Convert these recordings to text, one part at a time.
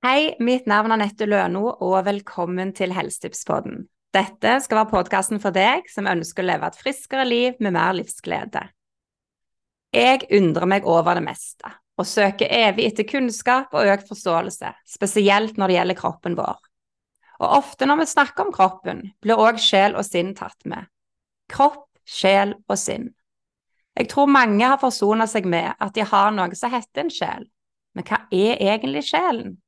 Hei, mitt navn er Anette Løno, og velkommen til Helsetipspodden. Dette skal være podkasten for deg som ønsker å leve et friskere liv med mer livsglede. Jeg undrer meg over det meste, og søker evig etter kunnskap og økt forståelse, spesielt når det gjelder kroppen vår. Og ofte når vi snakker om kroppen, blir òg sjel og sinn tatt med. Kropp, sjel og sinn. Jeg tror mange har forsona seg med at de har noe som heter en sjel, men hva er egentlig sjelen?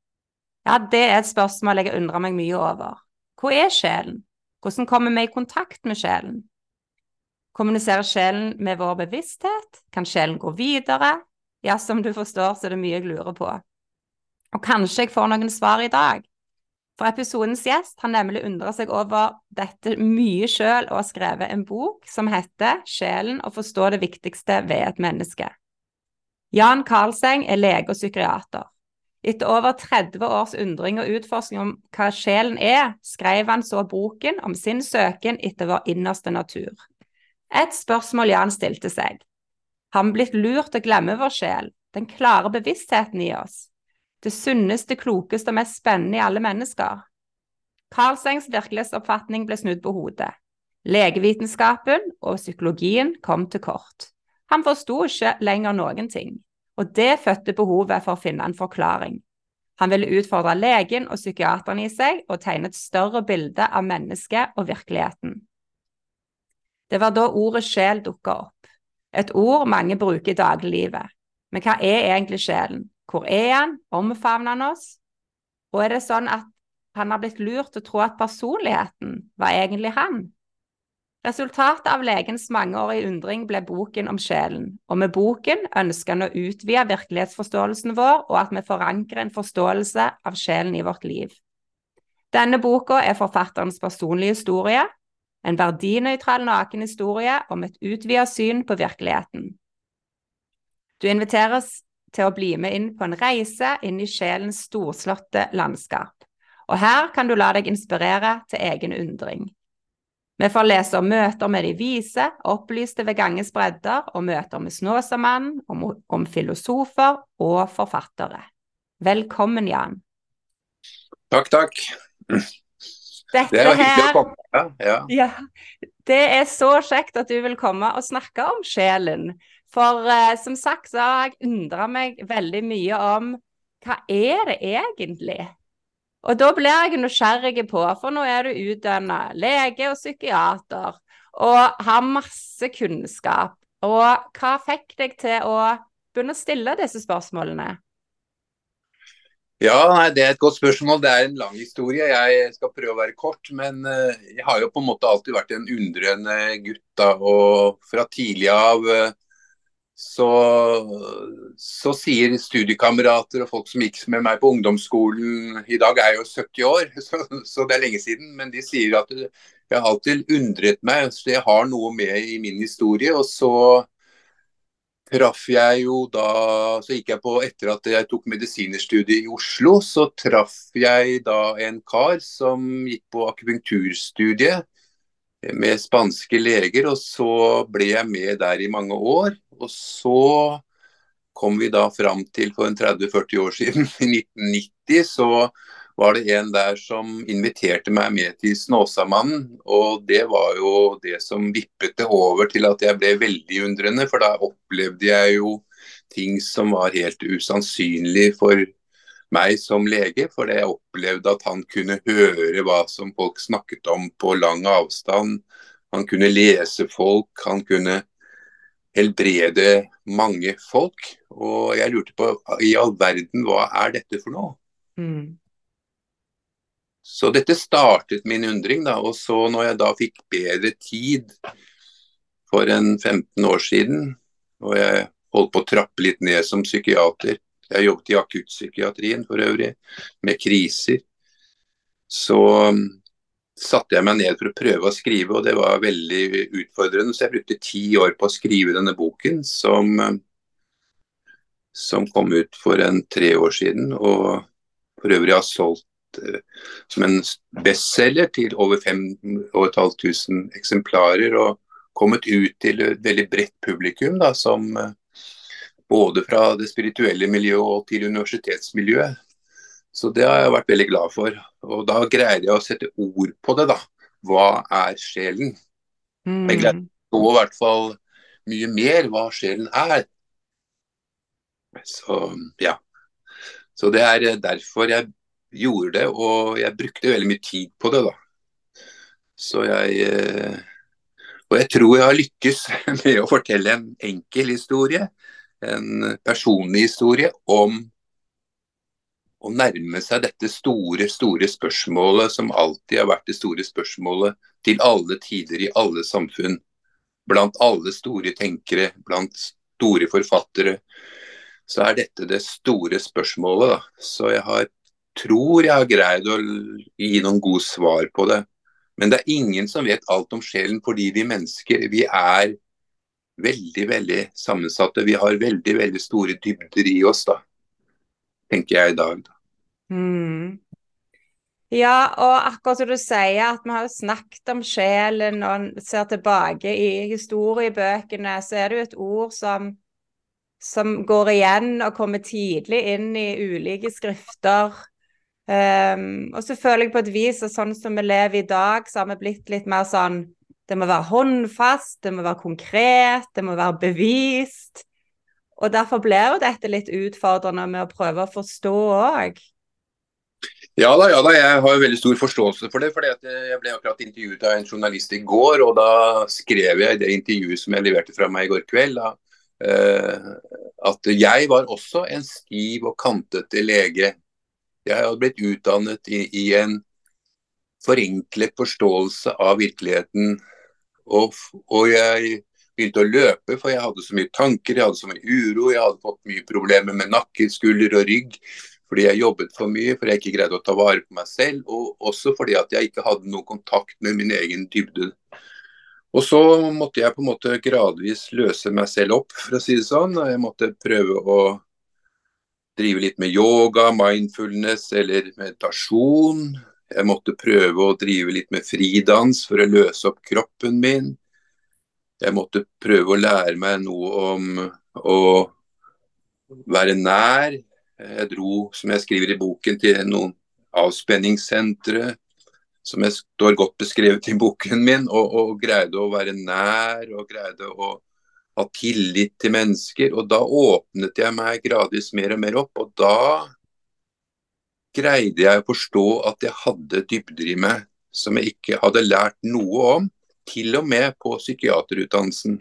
Ja, det er et spørsmål jeg undrer meg mye over. Hvor er sjelen? Hvordan kommer vi i kontakt med sjelen? Kommuniserer sjelen med vår bevissthet? Kan sjelen gå videre? Ja, som du forstår, så er det mye jeg lurer på. Og kanskje jeg får noen svar i dag. For episodens gjest har nemlig undret seg over dette mye sjøl og har skrevet en bok som heter 'Sjelen å forstå det viktigste ved et menneske'. Jan Karlseng er lege og psykiater. Etter over 30 års undring og utforskning om hva sjelen er, skrev han så boken om sin søken etter vår innerste natur. Et spørsmål Jan stilte seg. Har vi blitt lurt å glemme vår sjel, den klare bevisstheten i oss? Det sunneste, klokeste og mest spennende i alle mennesker? Karlsengs virkelighetsoppfatning ble snudd på hodet. Legevitenskapen og psykologien kom til kort. Han forsto ikke lenger noen ting og det fødte behovet for å finne en forklaring. Han ville utfordre legen og psykiateren i seg og tegne et større bilde av mennesket og virkeligheten. Det var da ordet sjel dukka opp, et ord mange bruker i dagliglivet. Men hva er egentlig sjelen? Hvor er han? Omfavner han oss? Og er det sånn at han har blitt lurt til å tro at personligheten var egentlig han? Resultatet av legens mangeårige undring ble boken om sjelen, og med boken ønsker han å utvide virkelighetsforståelsen vår, og at vi forankrer en forståelse av sjelen i vårt liv. Denne boka er forfatterens personlige historie, en verdinøytral naken historie om et utvidet syn på virkeligheten. Du inviteres til å bli med inn på en reise inn i sjelens storslåtte landskap, og her kan du la deg inspirere til egen undring. Vi får lese om møter med de vise, opplyste ved ganges bredder, og møter med Snåsamannen, om, om filosofer og forfattere. Velkommen, Jan. Takk, takk. Dette det er hyggelig å komme. Ja, ja. ja, det er så kjekt at du vil komme og snakke om sjelen. For eh, som sagt så har jeg undra meg veldig mye om hva er det egentlig? Og da blir jeg nysgjerrig på, for nå er du utdanna lege og psykiater og har masse kunnskap. Og hva fikk deg til å begynne å stille disse spørsmålene? Ja, nei, Det er et godt spørsmål. Det er en lang historie. Jeg skal prøve å være kort. Men uh, jeg har jo på en måte alltid vært en undrende gutt. da, og Fra tidlig av uh, så, så, sier studiekamerater og folk som gikk med meg på ungdomsskolen I dag er jeg jo 70 år, så, så, det er lenge siden. Men de sier at jeg har alltid undret meg. Så jeg har noe med i min historie. Og så traff jeg jo da Så gikk jeg på Etter at jeg tok medisinerstudiet i Oslo, så traff jeg da en kar som gikk på akupunkturstudiet med spanske leger. Og så ble jeg med der i mange år. Og så kom vi da fram til for en 30-40 år siden, i 1990, så var det en der som inviterte meg med til Snåsamannen. Og det var jo det som vippet det over til at jeg ble veldig undrende, for da opplevde jeg jo ting som var helt usannsynlig for meg som lege. For jeg opplevde at han kunne høre hva som folk snakket om på lang avstand. Han kunne lese folk, han kunne helbrede mange folk. Og jeg lurte på i all verden, hva er dette for noe? Mm. Så dette startet min undring, da. Og så når jeg da fikk bedre tid for en 15 år siden, og jeg holdt på å trappe litt ned som psykiater Jeg har jobbet i akuttpsykiatrien for øvrig, med kriser. Så satte jeg meg ned for å prøve å skrive, og det var veldig utfordrende. Så jeg brukte ti år på å skrive denne boken, som, som kom ut for en tre år siden. Og for øvrig har solgt uh, som en bestselger til over 5500 eksemplarer. Og kommet ut til et veldig bredt publikum, da, som uh, både fra det spirituelle miljøet til universitetsmiljøet. Så det har jeg vært veldig glad for. Og da greide jeg å sette ord på det, da. Hva er sjelen? Mm. Jeg greide å i hvert fall mye mer hva sjelen er. Så ja. Så det er derfor jeg gjorde det, og jeg brukte veldig mye tid på det, da. Så jeg eh, Og jeg tror jeg har lykkes med å fortelle en enkel historie, en personlig historie, om å nærme seg dette store, store spørsmålet som alltid har vært det store spørsmålet til alle tider i alle samfunn. Blant alle store tenkere, blant store forfattere, så er dette det store spørsmålet. Da. Så jeg har, tror jeg har greid å gi noen gode svar på det. Men det er ingen som vet alt om sjelen, fordi vi mennesker vi er veldig, veldig sammensatte. Vi har veldig, veldig store dybder i oss, da. Tenker jeg i dag, da. Mm. Ja, og akkurat som du sier, at vi har snakket om sjelen, og ser tilbake i historiebøkene, så er det jo et ord som, som går igjen og kommer tidlig inn i ulike skrifter. Um, og så føler jeg på et vis at sånn som vi lever i dag, så har vi blitt litt mer sånn Det må være håndfast, det må være konkret, det må være bevist. Og derfor blir jo dette litt utfordrende med å prøve å forstå òg. Ja da, ja da, jeg har veldig stor forståelse for det. for Jeg ble akkurat intervjuet av en journalist i går, og da skrev jeg i det intervjuet som jeg leverte fra meg i går kveld, da, uh, at jeg var også en stiv og kantete lege jeg hadde blitt utdannet i, i en forenklet forståelse av virkeligheten. Og, og, jeg begynte å løpe, for jeg hadde så mye tanker, jeg hadde så mye uro. Jeg hadde fått mye problemer med nakke, skulder og rygg fordi jeg jobbet for mye, fordi jeg ikke greide å ta vare på meg selv. Og også fordi at jeg ikke hadde noen kontakt med min egen dybde. Og så måtte jeg på en måte gradvis løse meg selv opp, for å si det sånn. Jeg måtte prøve å drive litt med yoga, mindfulness eller meditasjon. Jeg måtte prøve å drive litt med fridans for å løse opp kroppen min. Jeg måtte prøve å lære meg noe om å være nær. Jeg dro, som jeg skriver i boken, til noen avspenningssentre som jeg står godt beskrevet i boken min, og, og greide å være nær og greide å ha tillit til mennesker. Og da åpnet jeg meg gradvis mer og mer opp. Og da greide jeg å forstå at jeg hadde dybder i meg som jeg ikke hadde lært noe om, til og med på psykiaterutdannelsen.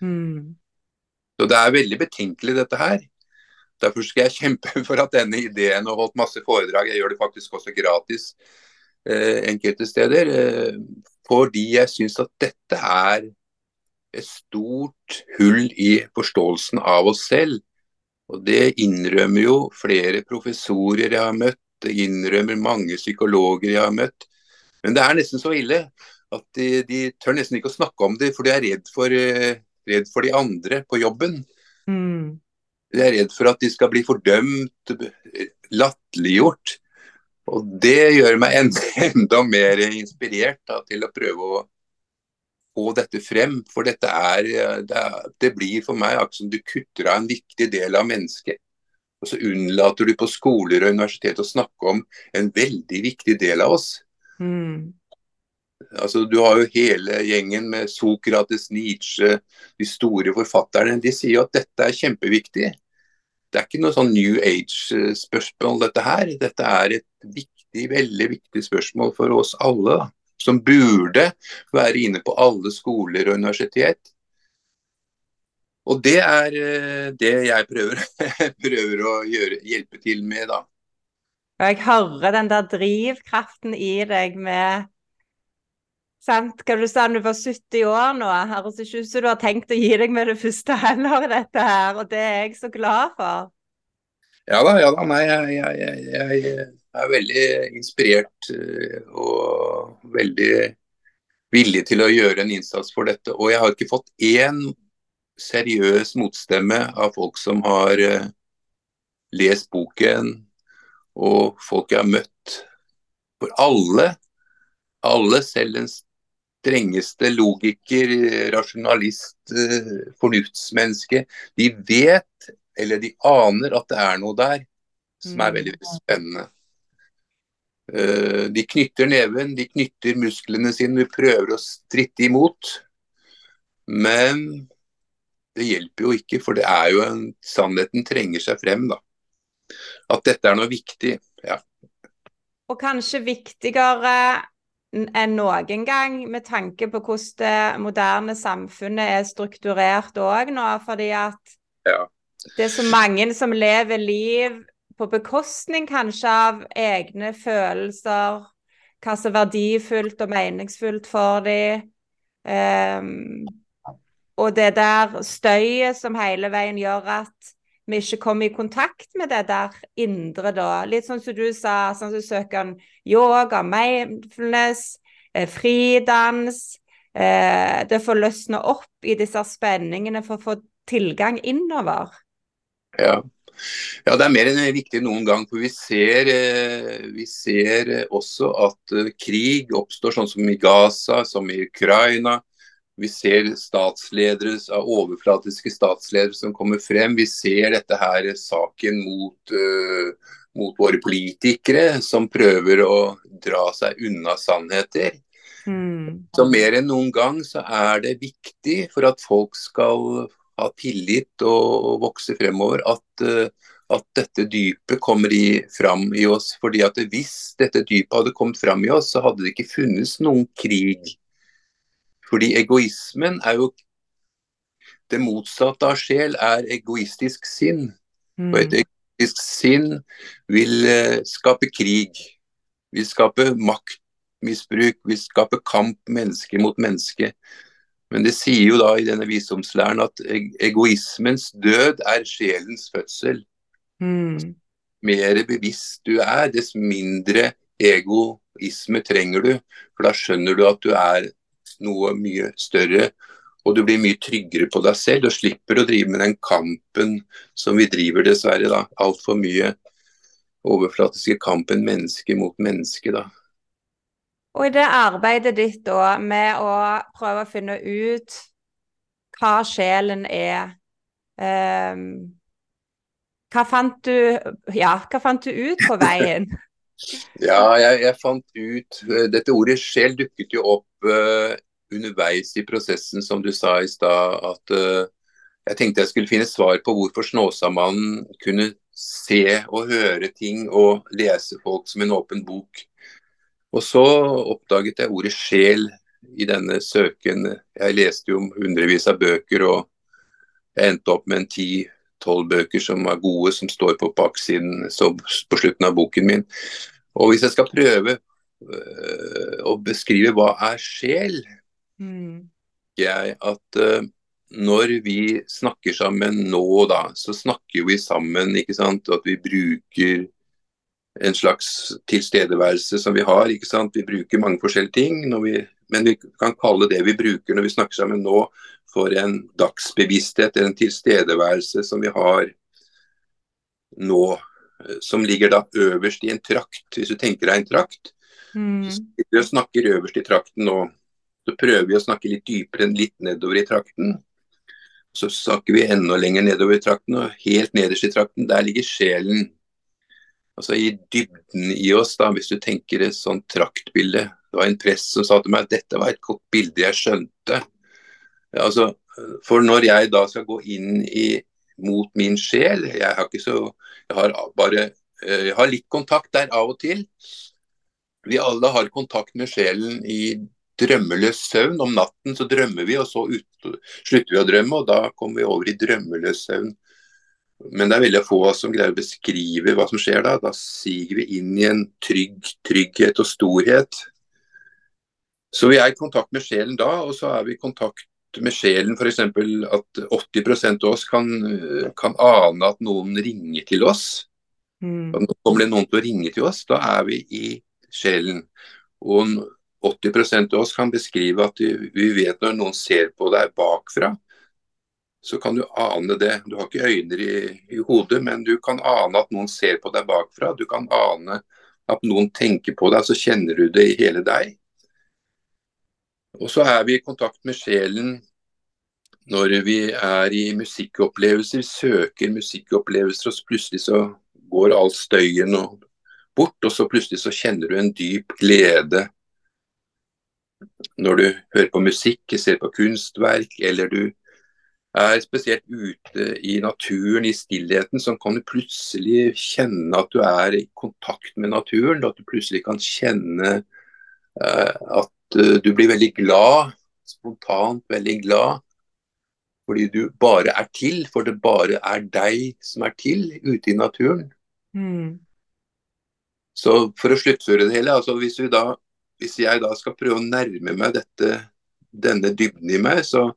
Mm. Så det er veldig betenkelig, dette her. Derfor skal jeg kjempe for at denne ideen og holdt masse foredrag, jeg gjør det faktisk også gratis eh, enkelte steder, eh, fordi jeg syns at dette er et stort hull i forståelsen av oss selv. Og Det innrømmer jo flere professorer jeg har møtt, det innrømmer mange psykologer jeg har møtt. Men det er nesten så ille at de, de tør nesten ikke å snakke om det, for de er redd for, uh, redd for de andre på jobben. Mm. De er redd for at de skal bli fordømt, latterliggjort. Og det gjør meg enda, enda mer inspirert da, til å prøve å få dette frem. For dette er, det, er, det blir for meg akkurat som du kutter av en viktig del av mennesket. Og så unnlater du på skoler og universitet å snakke om en veldig viktig del av oss. Mm. Altså, du har jo hele gjengen med Sokrates, Nietzsche, de store forfatterne. De sier jo at dette er kjempeviktig. Det er ikke noe sånn New Age-spørsmål, dette her. Dette er et viktig, veldig viktig spørsmål for oss alle. Da som burde være inne på alle skoler og universitet. Og det er eh, det jeg prøver, prøver å gjøre, hjelpe til med, da. Jeg hører den der drivkraften i deg med sant? Hva du sa du var 70 år nå? Høres ikke ut som du har tenkt å gi deg med det første heller dette her, og det er jeg så glad for. Ja da, ja da. Nei, jeg, jeg, jeg, er veldig inspirert eh, og veldig villig til å gjøre en innsats for dette. Og jeg har ikke fått én seriøs motstemme av folk som har uh, lest boken, og folk jeg har møtt. For alle, alle, selv den strengeste logiker, rasjonalist, uh, fornuftsmenneske, de vet, eller de aner at det er noe der som er veldig, veldig spennende. Uh, de knytter neven, de knytter musklene sine, vi prøver å stritte imot. Men det hjelper jo ikke, for det er jo en, sannheten trenger seg frem. da. At dette er noe viktig. ja. Og kanskje viktigere enn noen gang med tanke på hvordan det moderne samfunnet er strukturert òg nå. Fordi at ja. det er så mange som lever liv på bekostning kanskje av egne følelser, hva som er verdifullt og meningsfullt for dem. Um, og det der støyet som hele veien gjør at vi ikke kommer i kontakt med det der indre, da. Litt sånn som du sa, sånn som søker yoga, mindfulness, eh, fridans. Eh, det får løsne opp i disse spenningene for å få tilgang innover. Ja. Ja, det er mer enn viktig noen gang. For vi ser, eh, vi ser også at eh, krig oppstår sånn som i Gaza, som i Ukraina. Vi ser statsledere, overflatiske statsledere som kommer frem. Vi ser dette her saken mot, uh, mot våre politikere, som prøver å dra seg unna sannheter. Mm. Så mer enn noen gang så er det viktig for at folk skal ha tillit og vokse fremover, at, uh, at dette dypet kommer i, fram i oss. fordi at Hvis dette dypet hadde kommet fram i oss, så hadde det ikke funnes noen krig. Fordi egoismen er jo Det motsatte av sjel er egoistisk sinn. Mm. Og et egoistisk sinn vil uh, skape krig. Vil skape maktmisbruk, vil skape kamp menneske mot menneske. Men det sier jo da i denne visdomslæren at egoismens død er sjelens fødsel. Mm. Mer bevisst du er, dess mindre egoisme trenger du. For da skjønner du at du er noe mye større, og du blir mye tryggere på deg selv og slipper å drive med den kampen som vi driver, dessverre. da, Altfor mye overflatiske kampen menneske mot menneske. da. Og i det arbeidet ditt da, med å prøve å finne ut hva sjelen er um, hva, fant du, ja, hva fant du ut på veien? ja, jeg, jeg, fant ut eh, Dette ordet sjel dukket jo opp uh, underveis i prosessen, som du sa i stad. At uh, jeg tenkte jeg skulle finne svar på hvorfor Snåsamannen kunne se og høre ting og lese folk som en åpen bok. Og så oppdaget jeg ordet sjel i denne søken. Jeg leste jo hundrevis av bøker, og jeg endte opp med en ti-tolv bøker som var gode, som står på baksiden på slutten av boken min. Og hvis jeg skal prøve øh, å beskrive hva er sjel, mm. jeg at uh, når vi snakker sammen nå, da, så snakker vi sammen, ikke sant. At vi bruker en slags tilstedeværelse som vi har. ikke sant? Vi bruker mange forskjellige ting, vi, men vi kan kalle det vi bruker når vi snakker sammen nå, for en dagsbevissthet, eller en tilstedeværelse som vi har nå. Som ligger da øverst i en trakt. Hvis du tenker deg en trakt, mm. så vi snakker øverst i trakten nå. Så prøver vi å snakke litt dypere enn litt nedover i trakten. Så snakker vi enda lenger nedover i trakten, og helt nederst i trakten, der ligger sjelen altså i dybden i oss, da, hvis du tenker et sånt traktbilde. Det var en prest som sa til meg at dette var et godt bilde jeg skjønte. Altså, for når jeg da skal gå inn i, mot min sjel Jeg har ikke så Jeg har bare eh, jeg har litt kontakt der av og til. Vi alle har kontakt med sjelen i drømmeløs søvn. Om natten så drømmer vi, og så ut, slutter vi å drømme, og da kommer vi over i drømmeløs søvn. Men det er veldig få som greier å beskrive hva som skjer da. Da siger vi inn i en trygg trygghet og storhet. Så vi er i kontakt med sjelen da, og så er vi i kontakt med sjelen f.eks. at 80% av oss kan, kan, ane at noen ringer til oss. Mm. Nå kommer det noen til å ringe til oss, da er vi i sjelen. Og 80% av oss kan beskrive at vi vet når noen ser på deg bakfra så kan du ane det. Du har ikke øyne i, i, hodet, men du kan ane at noen ser på deg bakfra. Du kan ane at noen tenker på deg, så kjenner du det i hele deg. Og så er vi i kontakt med sjelen når vi er i musikkopplevelser, søker musikkopplevelser, og plutselig så går all støyen og bort, og så plutselig så kjenner du en dyp glede når du hører på musikk, ser på kunstverk, eller du er spesielt ute i naturen, i stillheten, så kan du plutselig kjenne at du er i kontakt med naturen. At du plutselig kan kjenne uh, at uh, du blir veldig glad, spontant veldig glad. Fordi du bare er til, for det bare er deg som er til ute i naturen. Mm. Så for å sluttføre det hele, altså hvis, da, hvis jeg da skal prøve å nærme meg dette, denne dybden i meg, så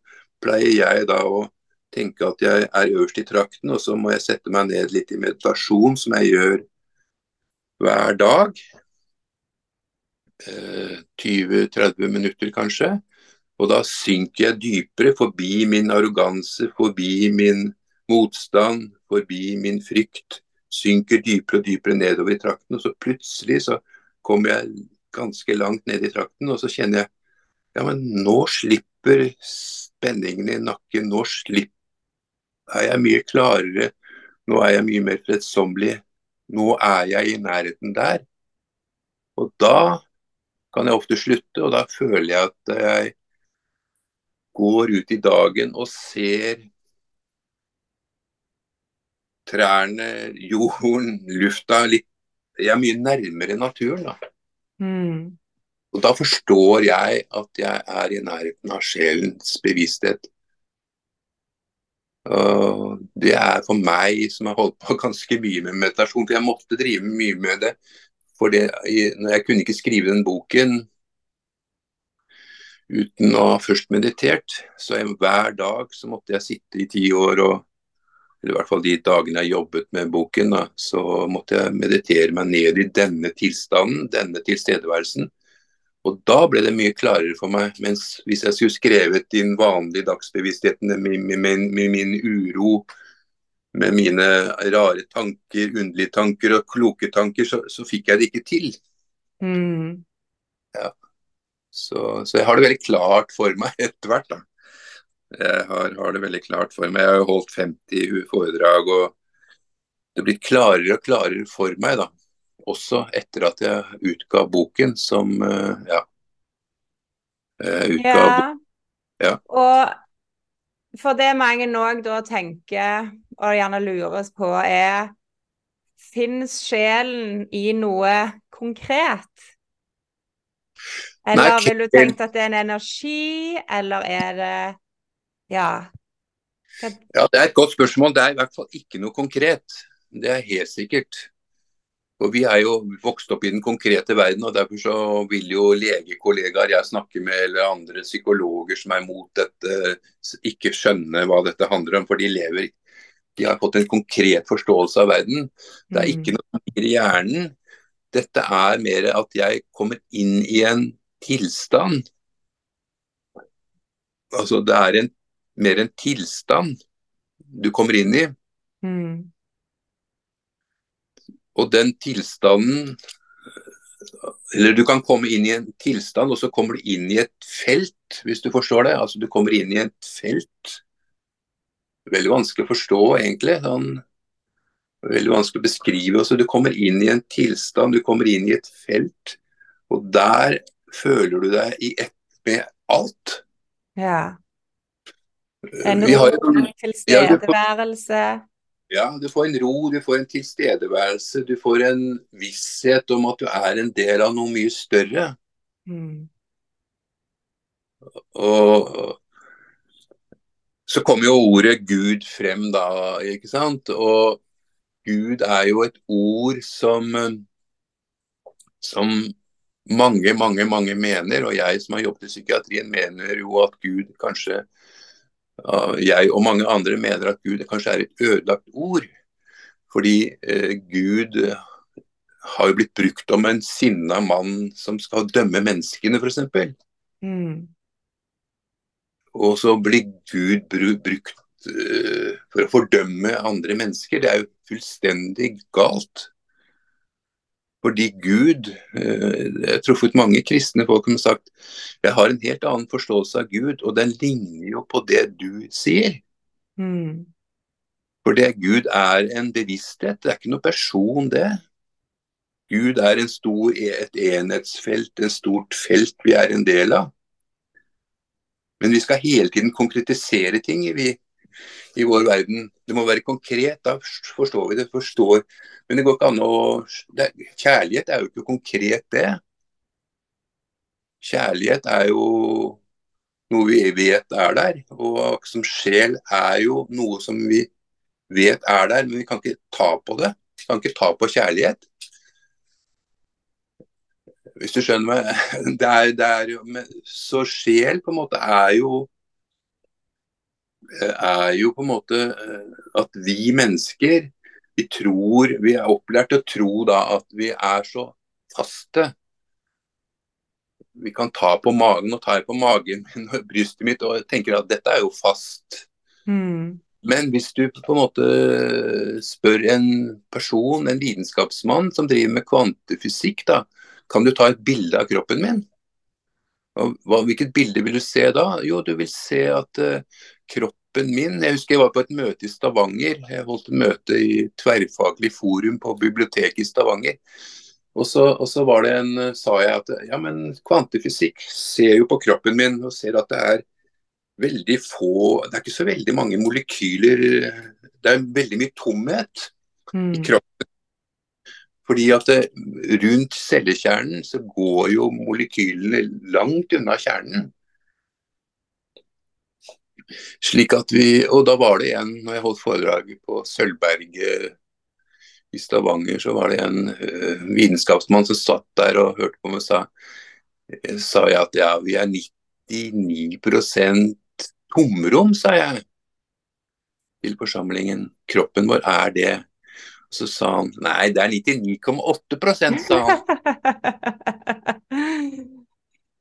pleier jeg da å tenke at jeg er øverst i trakten, og så må jeg sette meg ned litt i meditasjon, som jeg gjør hver dag. Eh, 20-30 minutter kanskje. Og da synker jeg dypere forbi min arroganse, forbi min motstand, forbi min frykt. Synker dypere og dypere nedover i trakten, og så plutselig så kommer jeg ganske langt ned i trakten, og så kjenner jeg ja, men nå slipper spenningen i nakken. Nå slipper er jeg mye klarere. Nå er jeg mye mer fredsommelig. Nå er jeg i nærheten der. Og da kan jeg ofte slutte, og da føler jeg at jeg går ut i dagen og ser trærne, jorden, lufta litt Jeg er mye nærmere naturen, da. Mm. Og da forstår jeg at jeg er i nærheten av sjelens bevissthet. Og det er for meg som har holdt på ganske mye med meditasjon, for jeg måtte drive mye med det. For det, jeg kunne ikke skrive den boken uten å ha først meditert. Så hver dag så måtte jeg sitte i ti år, og, eller i hvert fall de dagene jeg jobbet med boken, da, så måtte jeg meditere meg ned i denne tilstanden, denne tilstedeværelsen. Og da ble det mye klarere for meg. Mens hvis jeg skulle skrevet inn vanlig dagsbevisstheten med, med, med, med, min uro, med mine rare tanker, underlige tanker og kloke tanker, så, så fikk jeg det ikke til. Mm. Ja. Så, så, jeg har det veldig klart for meg etter hvert. da. Jeg har, har, det veldig klart for meg. Jeg har jo holdt 50 foredrag, og det blir klarere og klarere for meg. da også etter at jeg utga boken som eh, ja. Utga ja. ja. Og for det mange òg da tenker, og gjerne lures på, er Fins sjelen i noe konkret? Eller Nei, vil du tenkt at det er en energi, eller er det Ja. Ja, Det er et godt spørsmål. Det er i hvert fall ikke noe konkret. Det er helt sikkert. Og Vi er jo vokst opp i den konkrete verden, og derfor så vil jo legekollegaer jeg snakker med, eller andre psykologer som er mot dette, ikke skjønne hva dette handler om. For de lever De har fått en konkret forståelse av verden. Det er ikke mm. noe mer i hjernen. Dette er mer at jeg kommer inn i en tilstand. Altså det er en, mer en tilstand du kommer inn i. Mm. Og den tilstanden Eller du kan komme inn i en tilstand, og så kommer du inn i et felt, hvis du forstår det. Altså du kommer inn i et felt. Veldig vanskelig å forstå, egentlig. Sånn, veldig vanskelig å beskrive. Altså, du kommer inn i en tilstand, du kommer inn i et felt, og der føler du deg i ett med alt. Ja. En ro, tilstedeværelse. Ja, ja, du får en ro, du får en tilstedeværelse, du får en visshet om at du er en del av noe mye større. Mm. Og så kommer jo ordet Gud frem da, ikke sant. Og Gud er jo et ord som, som mange, mange, mange mener, og jeg som har jobbet i psykiatrien mener jo at Gud kanskje jeg og mange andre mener at Gud kanskje er et ødelagt ord. Fordi eh, Gud har jo blitt brukt om en sinna mann som skal dømme menneskene, f.eks. Mm. Og så blir Gud brukt uh, for å fordømme andre mennesker. Det er jo fullstendig galt. Fordi Gud eh, Jeg har truffet mange kristne folk som har sagt jeg har en helt annen forståelse av Gud, og den ligner jo på det du sier. Mm. For det Gud er en bevissthet, det er ikke noe person, det. Gud er en stor, et enhetsfelt, en stort felt vi er en del av. Men vi skal hele tiden konkretisere ting vi, i vår verden. Det må være konkret, da forstår vi det. forstår. Men det går ikke an å Kjærlighet er jo ikke konkret, det. Kjærlighet er jo noe vi vet er der. Og som sjel er jo noe som vi vet er der, men vi kan ikke ta på det. Vi kan ikke ta på kjærlighet. Hvis du skjønner meg. Det er, det er jo, så sjel på en måte er jo er jo på en måte eh, at vi mennesker vi tror, vi er opplært til å tro da at vi er så faste. Vi kan ta på magen og ta på magen min og brystet mitt og tenker at dette er jo fast. Mm. Men hvis du på en måte spør en person, en vitenskapsmann som driver med kvantefysikk, da, kan du ta et bilde av kroppen min? Og hvilket bilde vil du se da? Jo, du vil se at uh, kroppen min Jeg husker jeg var på et møte i Stavanger. Jeg holdt et møte i tverrfaglig forum på biblioteket i Stavanger. Og så, og så var det en, sa jeg at ja, men kvantefysikk ser jo på kroppen min og ser at det er veldig få Det er ikke så veldig mange molekyler Det er veldig mye tomhet mm. i kroppen. Fordi at det, rundt cellekjernen så går jo molekylene langt unna kjernen. Slik at vi, og da var det en, når jeg holdt foredraget på Sølvberget i Stavanger, så var det en uh, vitenskapsmann som satt der og hørte på meg og sa, sa jeg at ja, vi er 99% tomrom, sa jeg til forsamlingen. Kroppen vår er det. Så sa han nei, det er 99,8% sa han.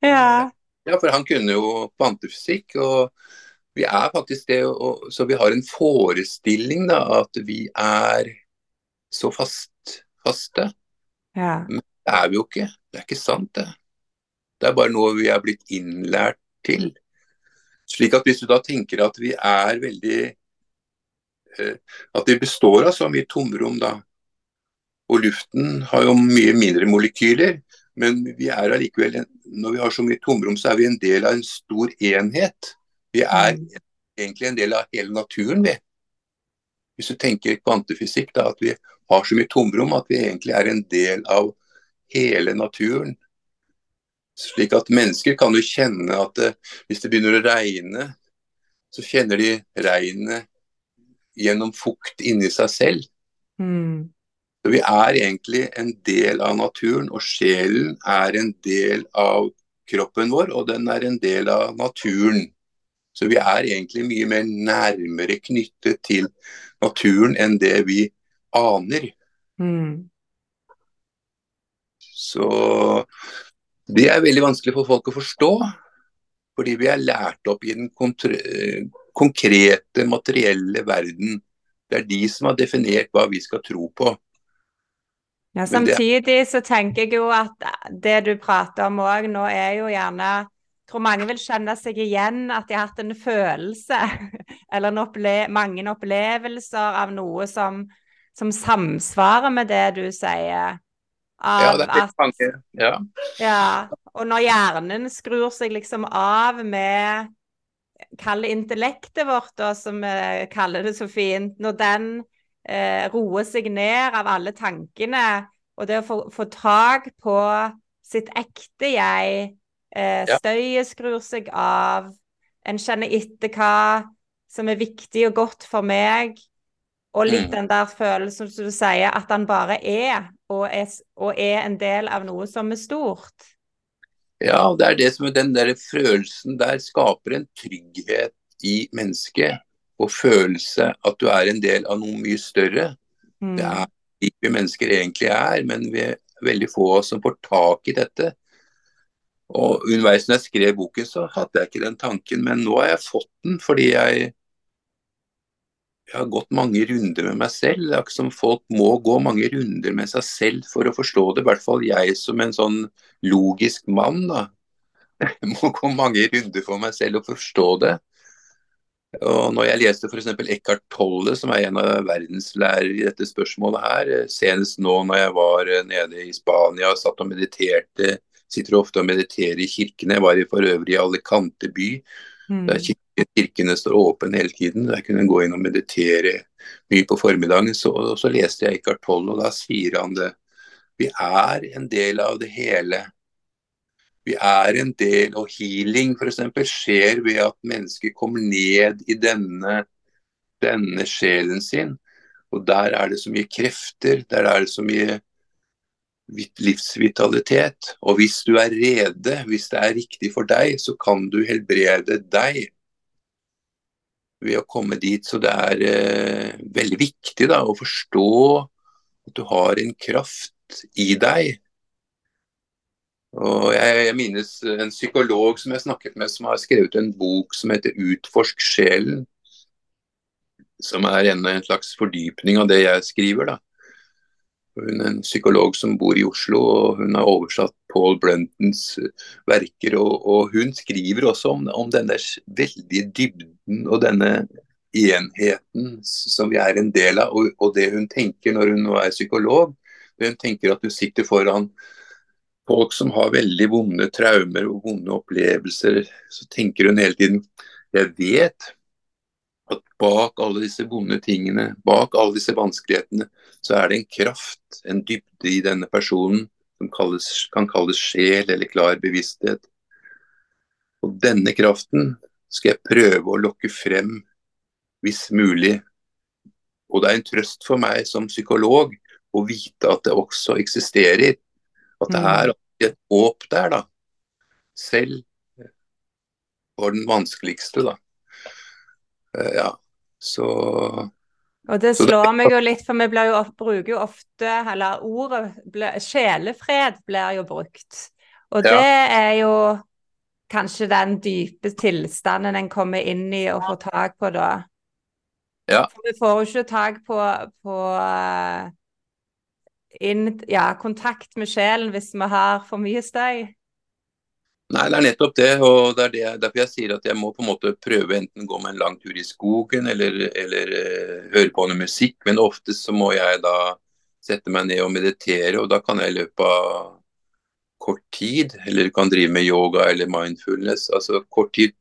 ja. ja, for han kunne jo kvantefysikk. og vi er faktisk det, og, så vi har en forestilling da, at vi er så fast, faste. Ja. Men det er vi jo ikke. Det er ikke sant, det. Det er bare noe vi er blitt innlært til. Slik at hvis du da tenker at vi er veldig Eh, at vi består av så mye tomrom da. Og luften har jo mye mindre molekyler, men vi er allikevel, når vi har så mye tomrom, så er vi en del av en stor enhet. Vi er mm. egentlig en del av hele naturen, vi. Hvis du tenker kvantefysikk, da, at vi har så mye tomrom at vi egentlig er en del av hele naturen. Slik at mennesker kan jo kjenne at det, eh, hvis det begynner å regne, så kjenner de regnet gjennom fukt inni seg selv. Mm. Så Vi er egentlig en del av naturen, og sjelen er en del av kroppen vår, og den er en del av naturen. Så vi er egentlig mye mer nærmere knyttet til naturen enn det vi aner. Mm. Så det er veldig vanskelig for folk å forstå. Fordi vi er lært opp i den konkrete, materielle verden. Det er de som har definert hva vi skal tro på. Ja, Samtidig så tenker jeg jo at det du prater om òg nå, er jo gjerne tror mange vil kjenne seg igjen at de har hatt en følelse eller en opple mange opplevelser av noe som, som, samsvarer med det du sier. Av ja, det er at, mange. Ja. ja. Og når hjernen skrur seg liksom av med Kall det intellektet vårt, da, som vi kaller det så fint. Når den eh, roer seg ned av alle tankene, og det å få, få tak på sitt ekte jeg, eh, støyet skrur seg av, en kjenner etter hva som er viktig og godt for meg, og litt mm. den der følelsen som du sier, at han bare er og, er, og er en del av noe som er stort. Ja, det er det som er den der følelsen der skaper en trygghet i mennesket. Og følelse at du er en del av noe mye større. Mm. Det er slik vi mennesker egentlig er, men vi er veldig få av oss som får tak i dette. Og underveis når jeg skrev boken, så hadde jeg ikke den tanken, men nå har jeg fått den fordi jeg jeg har gått mange runder med meg selv. Det er ikke som folk må gå mange runder med seg selv for å forstå det. I hvert fall jeg som en sånn logisk mann. da. Jeg må gå mange runder for meg selv og forstå det. Og når jeg leste f.eks. Eckhart Tolle, som er en av verdenslærere i dette spørsmålet her, senest nå når jeg var nede i Spania og satt og mediterte, sitter ofte og mediterer i kirkene. Jeg var for øvrig i Alicante by, mm. der kirkene står åpne hele tiden. Der kunne jeg gå inn og meditere mye på formiddagen. Så, så leste jeg Eckhart Tolle, og da sier han det. Vi er en del av det hele vi er en del, og healing f.eks. skjer ved at mennesker kommer ned i denne, denne sjelen sin. Og der er det så mye krefter, der er det så mye livsvitalitet. Og hvis du er rede, hvis det er riktig for deg, så kan du helbrede deg ved å komme dit. Så det er eh, veldig viktig da, å forstå at du har en kraft i deg og jeg, jeg, minnes en psykolog som jeg snakket med, som har skrevet en bok som heter 'Utforsk sjelen'. Som er en, en slags fordypning av det jeg skriver. da. Hun er en psykolog som bor i Oslo, og hun har oversatt Paul Bruntons verker. Og, og hun skriver også om, om, denne veldige dybden og denne enheten som vi er en del av. Og, og det hun tenker når hun nå er psykolog, hun tenker at du sitter foran folk som har veldig vonde traumer og vonde opplevelser, så tenker hun hele tiden jeg vet bak alle disse vonde tingene, bak alle disse vanskelighetene, så er det en kraft, en dybde i denne personen som kalles, kan kalles sjel eller klar bevissthet. Og denne kraften skal jeg prøve å lokke frem hvis mulig. Og det er en trøst for meg som psykolog å vite at det også eksisterer at det er et håp der, da. Selv for den vanskeligste, da. Uh, ja, så og det slår meg jo litt, for vi jo, bruker jo ofte Eller ordet sjelefred blir jo brukt. Og ja. det er jo kanskje den dype tilstanden en kommer inn i og får tak på da. Ja. For vi får jo ikke tak på, på uh, inn, ja, kontakt med sjelen hvis vi har for mye støy? Nei, det er nettopp det. og det er det, derfor jeg sier at jeg må på en måte prøve enten gå med en lang tur i skogen eller, eller uh, høre på noe musikk. Men oftest så må jeg da sette meg ned og meditere, og da kan jeg i løpet av kort tid, eller kan drive med yoga eller mindfulness, altså kort tid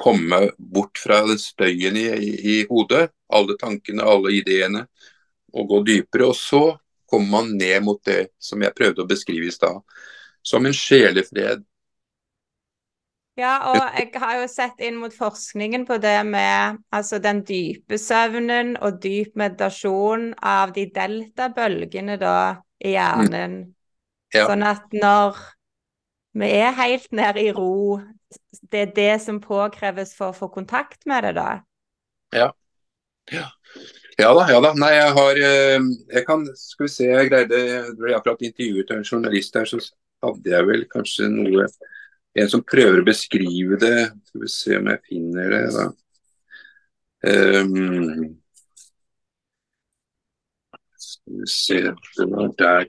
komme bort fra den støyen i, i, i hodet, alle tankene, alle ideene, og gå dypere. Og så kommer man ned mot det som jeg prøvde å beskrive i stad, som en sjelefred. Ja, og jeg har jo sett inn mot forskningen på det med altså den dype søvnen og dyp meditasjon av de deltabølgene da i hjernen. Mm. Ja. Sånn at når vi er helt nede i ro, det er det som påkreves for å få kontakt med det, da? Ja. ja. Ja da, ja da. Nei, jeg har eh, Jeg kan Skal vi se, jeg greide Jeg ble akkurat intervjuet en journalist her, så hadde jeg vel kanskje noe En som prøver å beskrive det. Skal vi se om jeg finner det, da. Um, skal vi se Det der.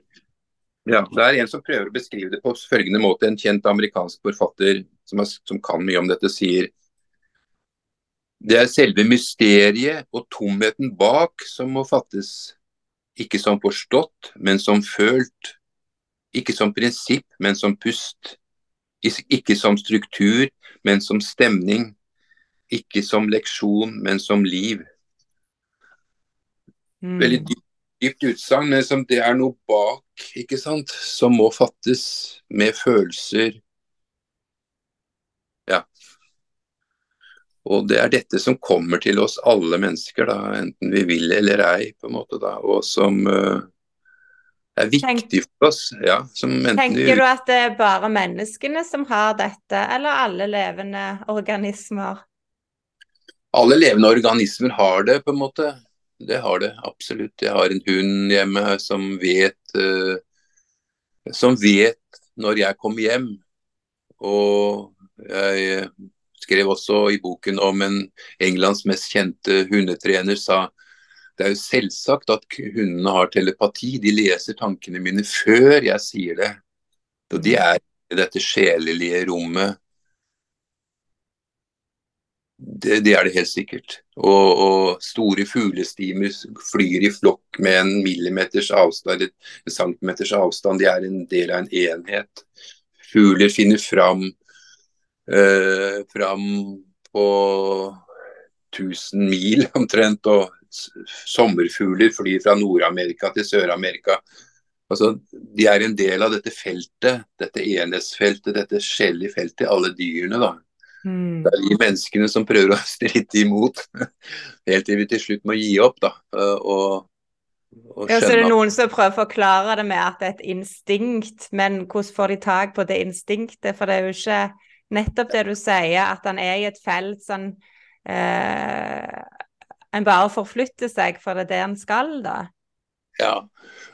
Ja, det er en som prøver å beskrive det på følgende måte. En kjent amerikansk forfatter som, er, som kan mye om dette, sier det er selve mysteriet og tomheten bak som må fattes. Ikke som forstått, men som følt. Ikke som prinsipp, men som pust. Ikke som struktur, men som stemning. Ikke som leksjon, men som liv. Mm. Veldig dypt, dypt utsagn, men som det er noe bak, ikke sant, som må fattes med følelser, Ja. Og det er dette som kommer til oss alle mennesker, da, enten vi vil eller ei, på en måte da, og som uh, er viktig for oss. Ja, tenker du at det er bare menneskene som har dette, eller alle levende organismer? Alle levende organismer har det, på en måte. Det har det absolutt. Jeg har en hund hjemme som vet uh, som vet når jeg kommer hjem. Og jeg skrev også i boken om en Englands mest kjente hundetrener sa det er jo selvsagt at hundene har telepati. De leser tankene mine før jeg sier det. Og de er i dette sjelelige rommet det, det, er det helt sikkert. Og, og store fuglestimer flyr i flokk med en millimeters avstand, en centimeters avstand. De er en del av en enhet. Fugler finner fram, øh, fram på 1000 mil omtrent. Og sommerfugler flyr fra Nord-Amerika til Sør-Amerika. Altså, de er en del av dette feltet, dette enhetsfeltet, dette skjellige feltet, alle dyrene. da. Mm. Det er de menneskene som prøver å stritte imot, helt til vi til slutt må gi opp. da, og, og ja, så er det noen som prøver å forklare det med at det er et instinkt, men hvordan får de tak på det instinktet? For det er jo ikke nettopp det du sier, at han er i et felt sånn eh, En bare forflytter seg, for det er det en skal, da. Ja,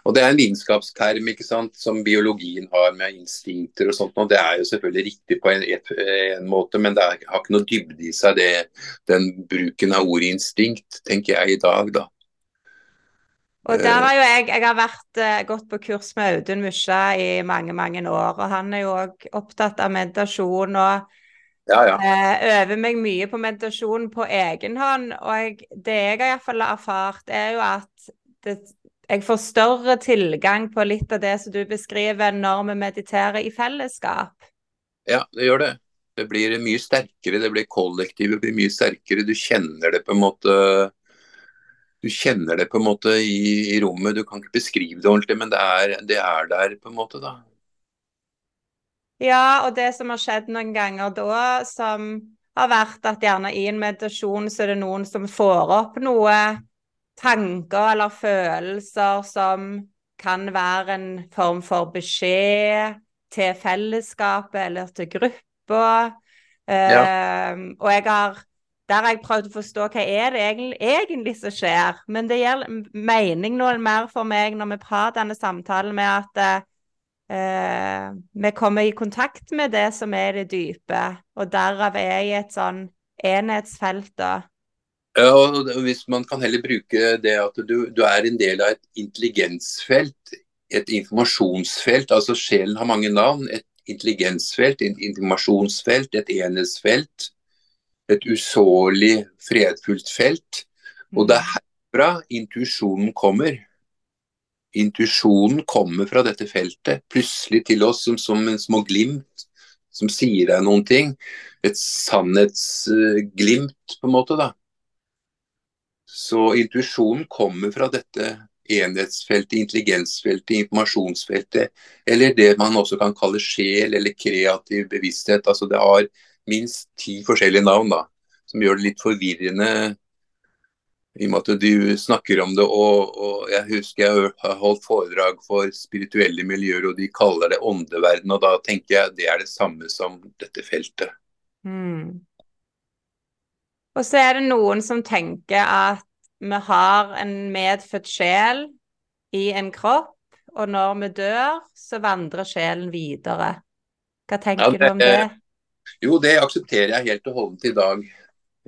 og det er en vitenskapsterm ikke sant, som biologien har med instinkter og sånt. og Det er jo selvfølgelig riktig på en, en måte, men det er, har ikke noe dybde i seg, det, den bruken av ordet instinkt, tenker jeg i dag, da. Og der har jo jeg, jeg har vært, uh, gått på kurs med Audun Musja i mange, mange år. Og han er jo òg opptatt av meditasjon og ja, ja. Uh, øver meg mye på meditasjon på egen hånd. Og jeg, det jeg har iallfall erfart, er jo at det, jeg får større tilgang på litt av det som du beskriver når vi mediterer i fellesskap. Ja, det gjør det. Det blir mye sterkere, det blir kollektivet blir mye sterkere. Du kjenner det på en måte du kjenner det på en måte i, i rommet. Du kan ikke beskrive det ordentlig, men det er, det er, der på en måte, da. Ja, og det som har skjedd noen ganger da, som har vært at gjerne i en meditasjon så er det noen som får opp noe tanker eller følelser som kan være en form for beskjed til fellesskapet eller til gruppa. Ja. Uh, og jeg har der har jeg prøvd å forstå hva er det egentlig, egentlig som skjer. Men det gjelder mening noe mer for meg når vi har denne samtalen med at uh, vi kommer i kontakt med det som er det dype, og derav er jeg i et sånn enhetsfelt. da. Ja, og hvis Man kan heller bruke det at du, du er en del av et intelligensfelt, et informasjonsfelt. altså Sjelen har mange navn. Et intelligensfelt, et informasjonsfelt, et enhetsfelt. Et usårlig, fredfullt felt. Og det er mm. herfra intuisjonen kommer. Intuisjonen kommer fra dette feltet, plutselig til oss som, som en små glimt som sier deg noen ting. Et sannhetsglimt, på en måte. da. Så intuisjonen kommer fra dette enhetsfeltet, intelligensfeltet, informasjonsfeltet, eller det man også kan kalle sjel eller kreativ bevissthet. Altså Det har minst ti forskjellige navn, da, som gjør det litt forvirrende i og med at du snakker om det. Og, og Jeg husker jeg har holdt foredrag for spirituelle miljøer, og de kaller det åndeverden. og Da tenker jeg det er det samme som dette feltet. Mm. Og så er det noen som tenker at vi har en medfødt sjel i en kropp, og når vi dør, så vandrer sjelen videre. Hva tenker ja, det, du om det? Jo, det aksepterer jeg helt og holdent i dag.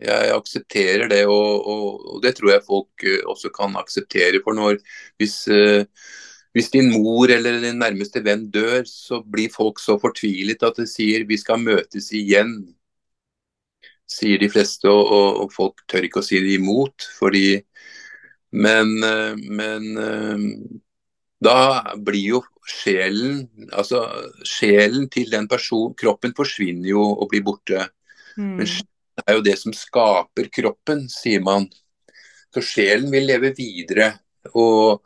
Jeg aksepterer det, og, og, og, det tror jeg folk eh, også kan akseptere. For når hvis, uh, hvis din mor eller din nærmeste venn dør, så blir folk så fortvilet at de sier vi skal møtes igjen sier de fleste, og, og, folk tør ikke å si det imot. fordi Men, eh, men eh, da blir jo sjelen Altså sjelen til den personen Kroppen forsvinner jo og blir borte. Mm. Men det er jo det som skaper kroppen, sier man. Så sjelen vil leve videre. Og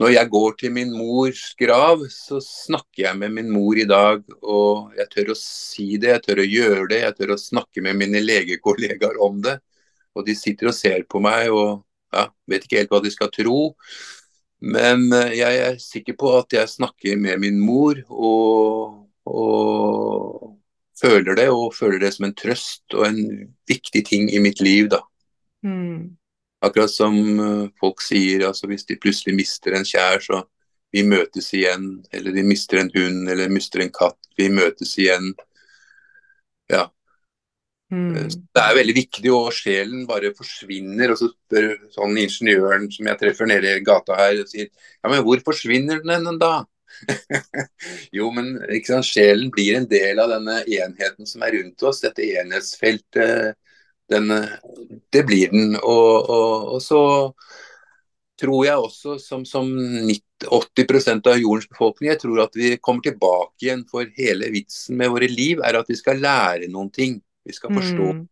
når jeg går til min mors grav, så snakker jeg med min mor i dag. Og jeg tør å si det, jeg tør å gjøre det, jeg tør å snakke med mine legekollegaer om det. Og de sitter og ser på meg og ja, vet ikke helt hva de skal tro. Men eh, jeg er sikker på at jeg snakker med min mor og, og føler det, og føler det som en trøst og en viktig ting i mitt liv, da. Mm. Akkurat som eh, folk sier, altså hvis de plutselig mister en kjær, så vi møtes igjen. Eller de mister en hund, eller mister en katt. Vi møtes igjen. Ja. Mm. Det er veldig viktig, og sjelen bare forsvinner. Og så spør sånn ingeniøren som jeg treffer nede i gata her, og sier ja, men hvor forsvinner den da? jo, men sant, sjelen blir en del av denne enheten som er rundt oss, dette enhetsfeltet Den, det blir den. Og, og, og, så tror jeg også, som, som 80% av jordens befolkning, jeg tror at vi kommer tilbake igjen. For hele vitsen med våre liv er at vi skal lære noen ting. Vi skal forstå. Mm.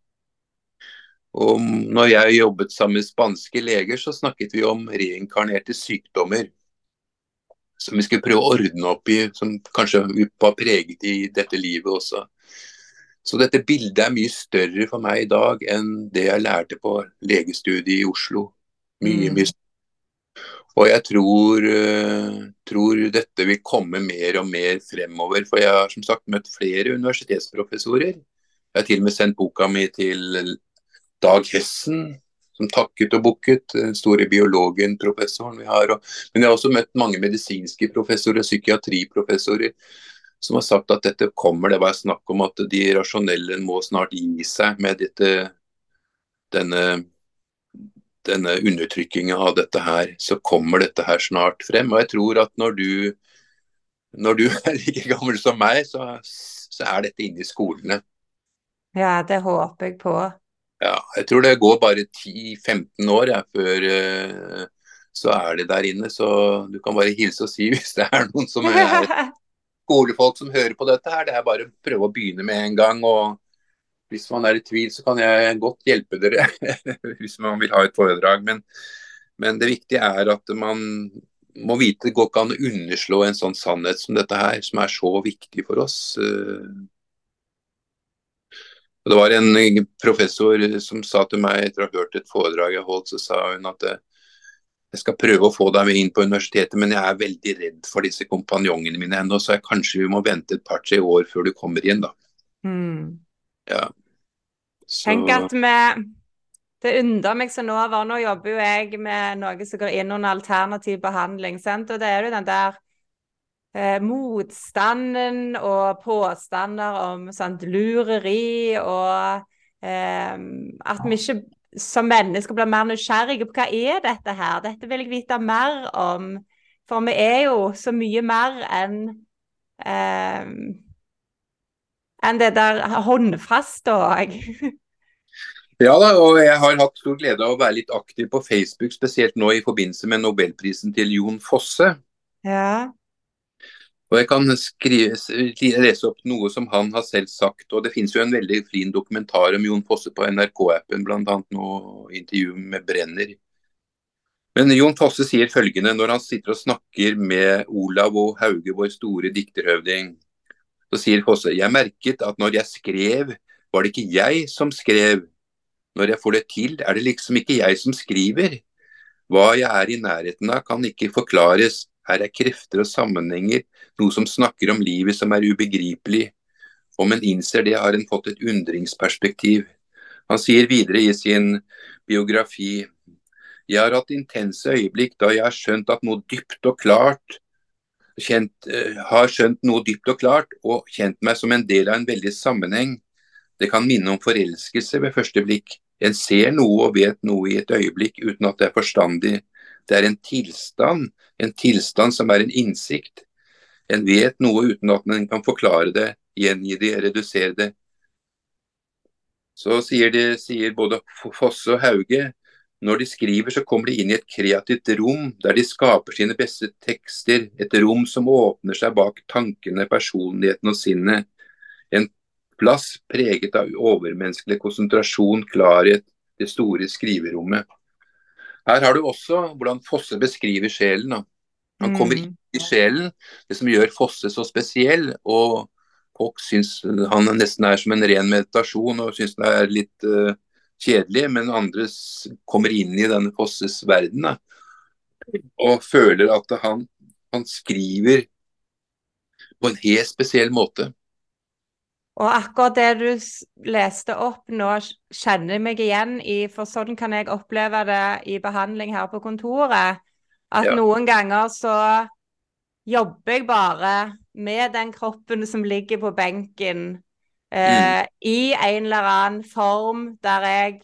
Og når jeg jobbet sammen med spanske leger, så snakket vi om reinkarnerte sykdommer. Som vi skulle prøve å ordne opp i, som kanskje var preget i dette livet også. Så dette bildet er mye større for meg i dag enn det jeg lærte på legestudiet i Oslo. Mye, mm. mye større. Og jeg tror, uh, tror, dette vil komme mer og mer fremover. For jeg har som sagt møtt flere universitetsprofessorer. Jeg har til og med sendt boka mi til Dag Hessen, som takket og bukket. Store biologen, professoren vi har. Og, men jeg har også møtt mange medisinske professorer, psykiatriprofessorer som har sagt at dette kommer. Det var snakk om at de rasjonelle må snart gi seg med dette, denne, denne undertrykkinga av dette her. Så kommer dette her snart frem. Og jeg tror at når du, når du er like gammel som meg, så, så er dette inne i skolene. Ja, det håper jeg på. Ja, jeg tror det går bare 10-15 år ja, før uh, så er det der inne. Så du kan bare hilse og si hvis det er noen som er skolefolk som hører på dette her, det er bare å prøve å begynne med en gang. og Hvis man er i tvil, så kan jeg godt hjelpe dere hvis man vil ha et foredrag. Men, men det viktige er at man må vite det går ikke an å underslå en sånn sannhet som dette her, som er så viktig for oss. Det var en professor som sa til meg etter å ha hørt et foredrag jeg holdt, så sa hun at jeg skal prøve å få deg med inn på universitetet, men jeg er veldig redd for disse kompanjongene mine ennå, så jeg, kanskje vi må vente et par-tre år før du kommer inn, da. Mm. Ja. Så... Tenk at vi Det undrer meg så nå over Nå jobber jo jeg med noe som går inn under alternativ behandling, sant? og det er jo den der eh, motstanden og påstander om sant, lureri og eh, at vi ikke som mennesker blir mer nysgjerrige på hva er dette her. Dette vil jeg vite mer om. For vi er jo så mye mer enn eh, enn det der håndfaste òg. Ja da, og jeg har hatt stor glede av å være litt aktiv på Facebook, spesielt nå i forbindelse med nobelprisen til Jon Fosse. Ja. Og Jeg kan skrive, lese opp noe som han har selv sagt. og Det finnes jo en veldig fin dokumentar om Jon Fosse på NRK-appen, bl.a. nå intervju med Brenner. Men Jon Fosse sier følgende når han sitter og snakker med Olav og Hauge, vår store dikterhøvding. Så sier Fosse jeg merket at når jeg skrev, var det ikke jeg som skrev. Når jeg får det til, er det liksom ikke jeg som skriver. Hva jeg er i nærheten av, kan ikke forklares. Her er krefter og sammenhenger, noe som snakker om livet som er ubegripelig. Om en innser det, har en fått et undringsperspektiv. Han sier videre i sin biografi Jeg har hatt intense øyeblikk da jeg har skjønt at noe dypt og klart kjent, uh, har skjønt noe dypt og klart og kjent meg som en del av en veldig sammenheng. Det kan minne om forelskelse ved første blikk. En ser noe og vet noe i et øyeblikk uten at det er forstandig. Det er en tilstand, en tilstand som er en innsikt. En vet noe uten at en kan forklare det, gjengi det, redusere det. Så sier, de, sier både Fosse og Hauge når de skriver, så kommer de inn i et kreativt rom der de skaper sine beste tekster. Et rom som åpner seg bak tankene, personligheten og sinnet. En plass preget av overmenneskelig konsentrasjon, klarhet, det store skriverommet. Her har du også hvordan Fosse beskriver sjelen. Da. Han kommer mm. inn i sjelen, det som gjør Fosse så spesiell. og Folk syns han nesten er som en ren meditasjon og syns det er litt uh, kjedelig. Men andre kommer inn i denne Fosses verden da, og føler at han, han skriver på en helt spesiell måte. Og akkurat det du leste opp nå, kjenner jeg meg igjen i, for sånn kan jeg oppleve det i behandling her på kontoret. At ja. noen ganger så jobber jeg bare med den kroppen som ligger på benken, eh, mm. i en eller annen form der jeg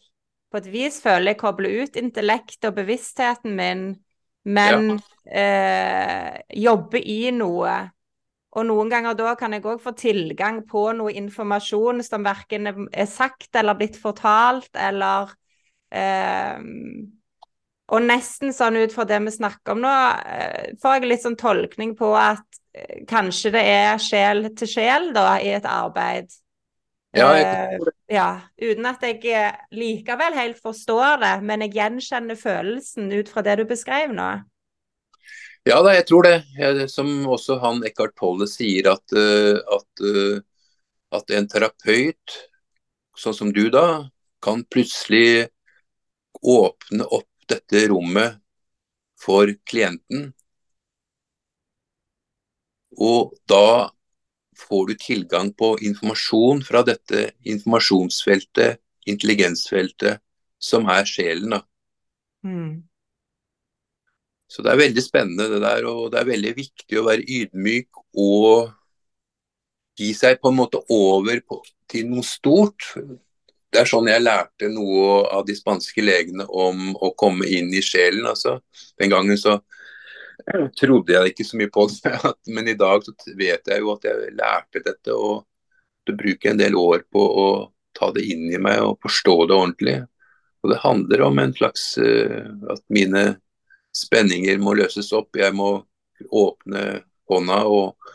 på et vis føler jeg kobler ut intellektet og bevisstheten min, men ja. eh, jobber i noe Og noen ganger da kan jeg òg få tilgang på noe informasjon som verken er sagt eller blitt fortalt, eller eh, Og nesten sånn ut fra det vi snakker om nå, eh, får jeg litt sånn tolkning på at eh, kanskje det er sjel til sjel da, i et arbeid. Ja, jeg Eh, ja, uten at jeg likevel helt forstår det, men jeg gjenkjenner følelsen ut fra det du beskrev nå. Ja da, jeg tror det. Som også han Eckhart Tolle sier, at, eh, at, eh, at en terapeut, sånn som du da, kan plutselig åpne opp dette rommet for klienten. Og da får du tilgang på informasjon fra dette informasjonsfeltet, intelligensfeltet, som er sjelen. da. Mm. Så det er veldig spennende det der, og det er veldig viktig å være ydmyk og gi seg på en måte over på, til noe stort. Det er sånn jeg lærte noe av de spanske legene om å komme inn i sjelen. Altså. Den gangen så trodde jeg ikke så mye på det, men i dag så vet jeg jo at jeg lærte dette. Og det bruker en del år på å ta det inn i meg og forstå det ordentlig. Og det handler om en slags eh, at mine spenninger må løses opp. Jeg må åpne hånda og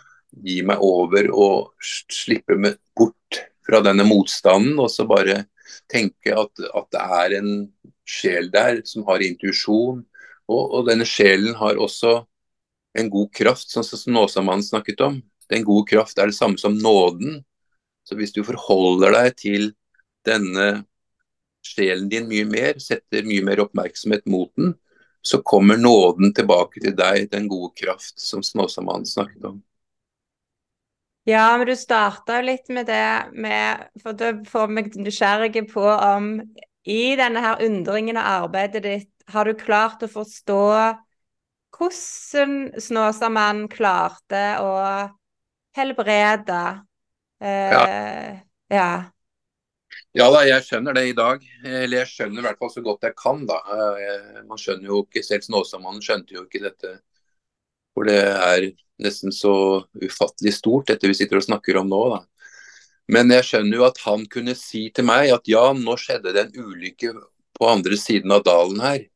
gi meg over og slippe meg bort fra denne motstanden. Og så bare tenke at, at det er en sjel der som har intuisjon. Og, og denne sjelen har også en god kraft, sånn som Nåsamannen snakket om. Den gode kraft er det samme som nåden. Så hvis du forholder deg til denne sjelen din mye mer, setter mye mer oppmerksomhet mot den, så kommer nåden tilbake til deg, den gode kraft som Snåsamannen snakket om. Ja, men du starta jo litt med det med For det får meg nysgjerrig på om i denne her undringen av arbeidet ditt, har du klart å forstå hvordan Snåsamannen klarte å helbrede eh, ja. Ja da, jeg skjønner det i dag. Eller jeg skjønner i hvert fall så godt jeg kan, da. Eh, Man skjønner jo ikke, selv Snåsamannen skjønte jo ikke dette. For det er nesten så ufattelig stort, dette vi sitter og snakker om nå, da. Men jeg skjønner jo at han kunne si til meg at ja, nå skjedde det en ulykke på andre siden av dalen her.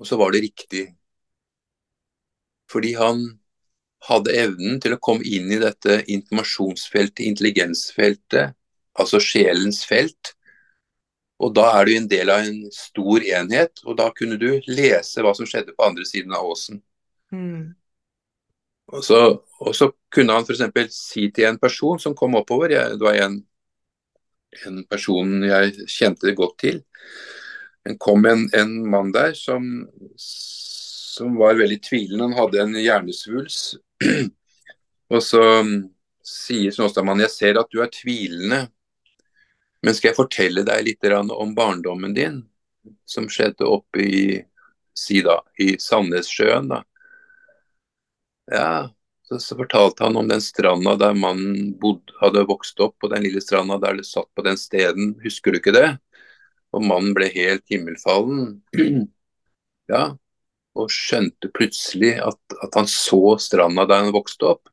Og så var det riktig. Fordi han hadde evnen til å komme inn i dette informasjonsfeltet, intelligensfeltet, altså sjelens felt. Og da er du en del av en stor enhet, og da kunne du lese hva som skjedde på andre siden av åsen. Mm. Og så, og så kunne han f.eks. si til en person som kom oppover, jeg, det var en, en person jeg kjente godt til, det kom en, en mann der som, som var veldig tvilende, han hadde en hjernesvuls. og så sier Snåstadmannen, jeg ser at du er tvilende, men skal jeg fortelle deg litt om barndommen din, som skjedde oppe i, si da, i Sandnessjøen da. Ja, så, så fortalte han om den stranda der mannen bodde, hadde vokst opp, på den lille stranda der det satt på den steden. Husker du ikke det? Og mannen ble helt himmelfallen. Ja, og skjønte plutselig at, at han så stranda der han vokste opp.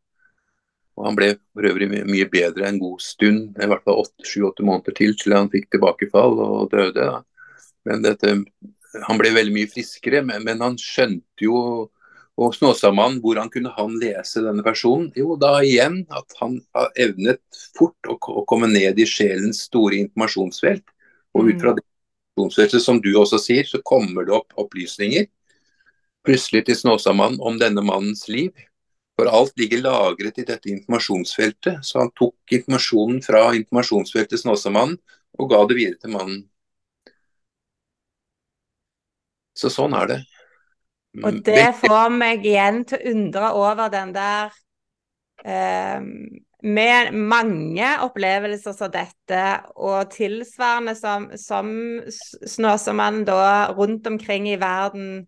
Og han ble for øvrig my- mye bedre en god stund, i hvert fall sju-åtte måneder til, til han fikk tilbakefall og døde. Da. Men dette, han ble veldig mye friskere, men, men han skjønte jo og Snåsamannen, hvordan kunne han lese denne personen? Jo, da igjen at han har evnet fort å, å komme ned i sjelens store informasjonsfelt. Og ut fra det informasjonsfeltet, som du også sier, så kommer det opp opplysninger plutselig til Snåsamannen om denne mannens liv. For alt ligger lagret i dette informasjonsfeltet. Så han tok informasjonen fra informasjonsfeltet Snåsamannen og ga det videre til mannen. Så sånn er det. Og det får meg igjen til å undre over den der eh, Med mange opplevelser som dette, og tilsvarende som, som Snåsamannen da rundt omkring i verden,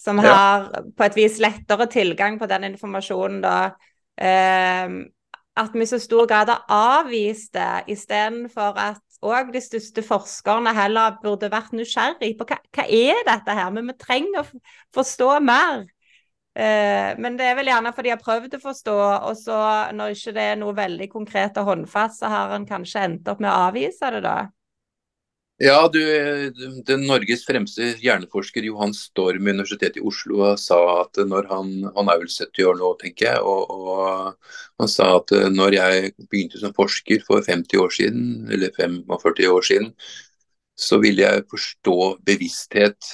som Ja. har på et vis lettere tilgang på den informasjonen, da eh, At vi i så stor grad har avvist det, istedenfor at òg de største forskerne heller burde vært nysgjerrig på hva, hva er dette her, men vi trenger å forstå mer. Eh, men det er vel gjerne fordi jeg har prøvd å forstå, og så når ikke det er noe veldig konkret og håndfast, så har en kanskje endt opp med å avvise det, da? Ja, du, den Norges fremste hjerneforsker Johan Storm ved Universitetet i Oslo sa at når han Han er vel 70 år nå, tenker jeg. Og, og, han sa at når jeg begynte som forsker for 50 år siden, eller 45 år siden, så ville jeg forstå bevissthet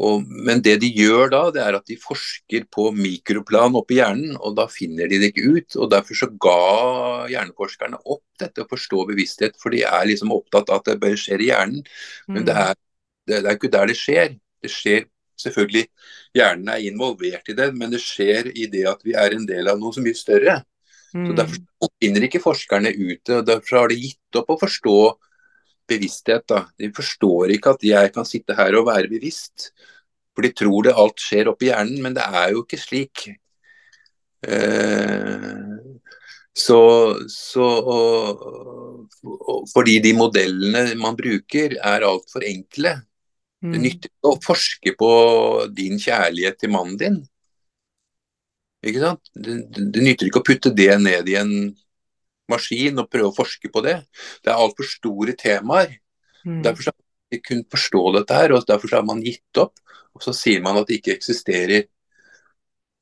og, men det de gjør da, det er at de forsker på mikroplan oppi hjernen, og da finner de det ikke ut. og Derfor så ga hjerneforskerne opp dette å forstå bevissthet, for de er liksom opptatt av at det bare skjer i hjernen. Men det mm. er, det er ikke der det skjer. Det skjer selvfølgelig, Hjernen er involvert i det, men det skjer i det at vi er en del av noe så mye større. Mm. Så Derfor finner ikke forskerne ut det, og derfor har de gitt opp å forstå bevissthet. Da. De forstår ikke at jeg kan sitte her og være bevisst. For de tror det alt skjer oppi hjernen, men det er jo ikke slik. Eh, så, så og, og, fordi de modellene man bruker er altfor enkle. Det mm. nytter ikke å forske på din kjærlighet til mannen din. Ikke sant? Det, det nytter ikke å putte det ned i en maskin og prøve å forske på det. Det er altfor store temaer. Mm. Derfor har man ikke kunnet forstå dette her, og derfor har man gitt opp. Og så sier man at det ikke eksisterer.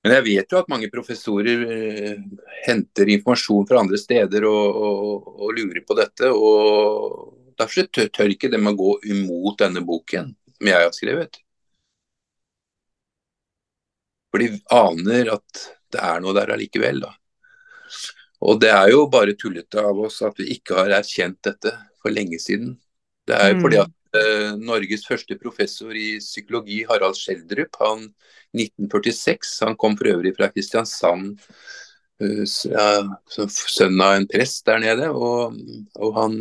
Men jeg vet jo at mange professorer eh, henter informasjon fra andre steder og, og, og lurer på dette. og Derfor tør ikke de å gå imot denne boken som jeg har skrevet. For de aner at det er noe der allikevel. da. Og det er jo bare tullete av oss at vi ikke har erkjent dette for lenge siden. Det er jo mm. fordi at eh, Norges første professor i psykologi, Harald Schjelderup, han 1946, han kom for øvrig fra Kristiansand, uh, ja, sønn av en prest der nede. Og, og, han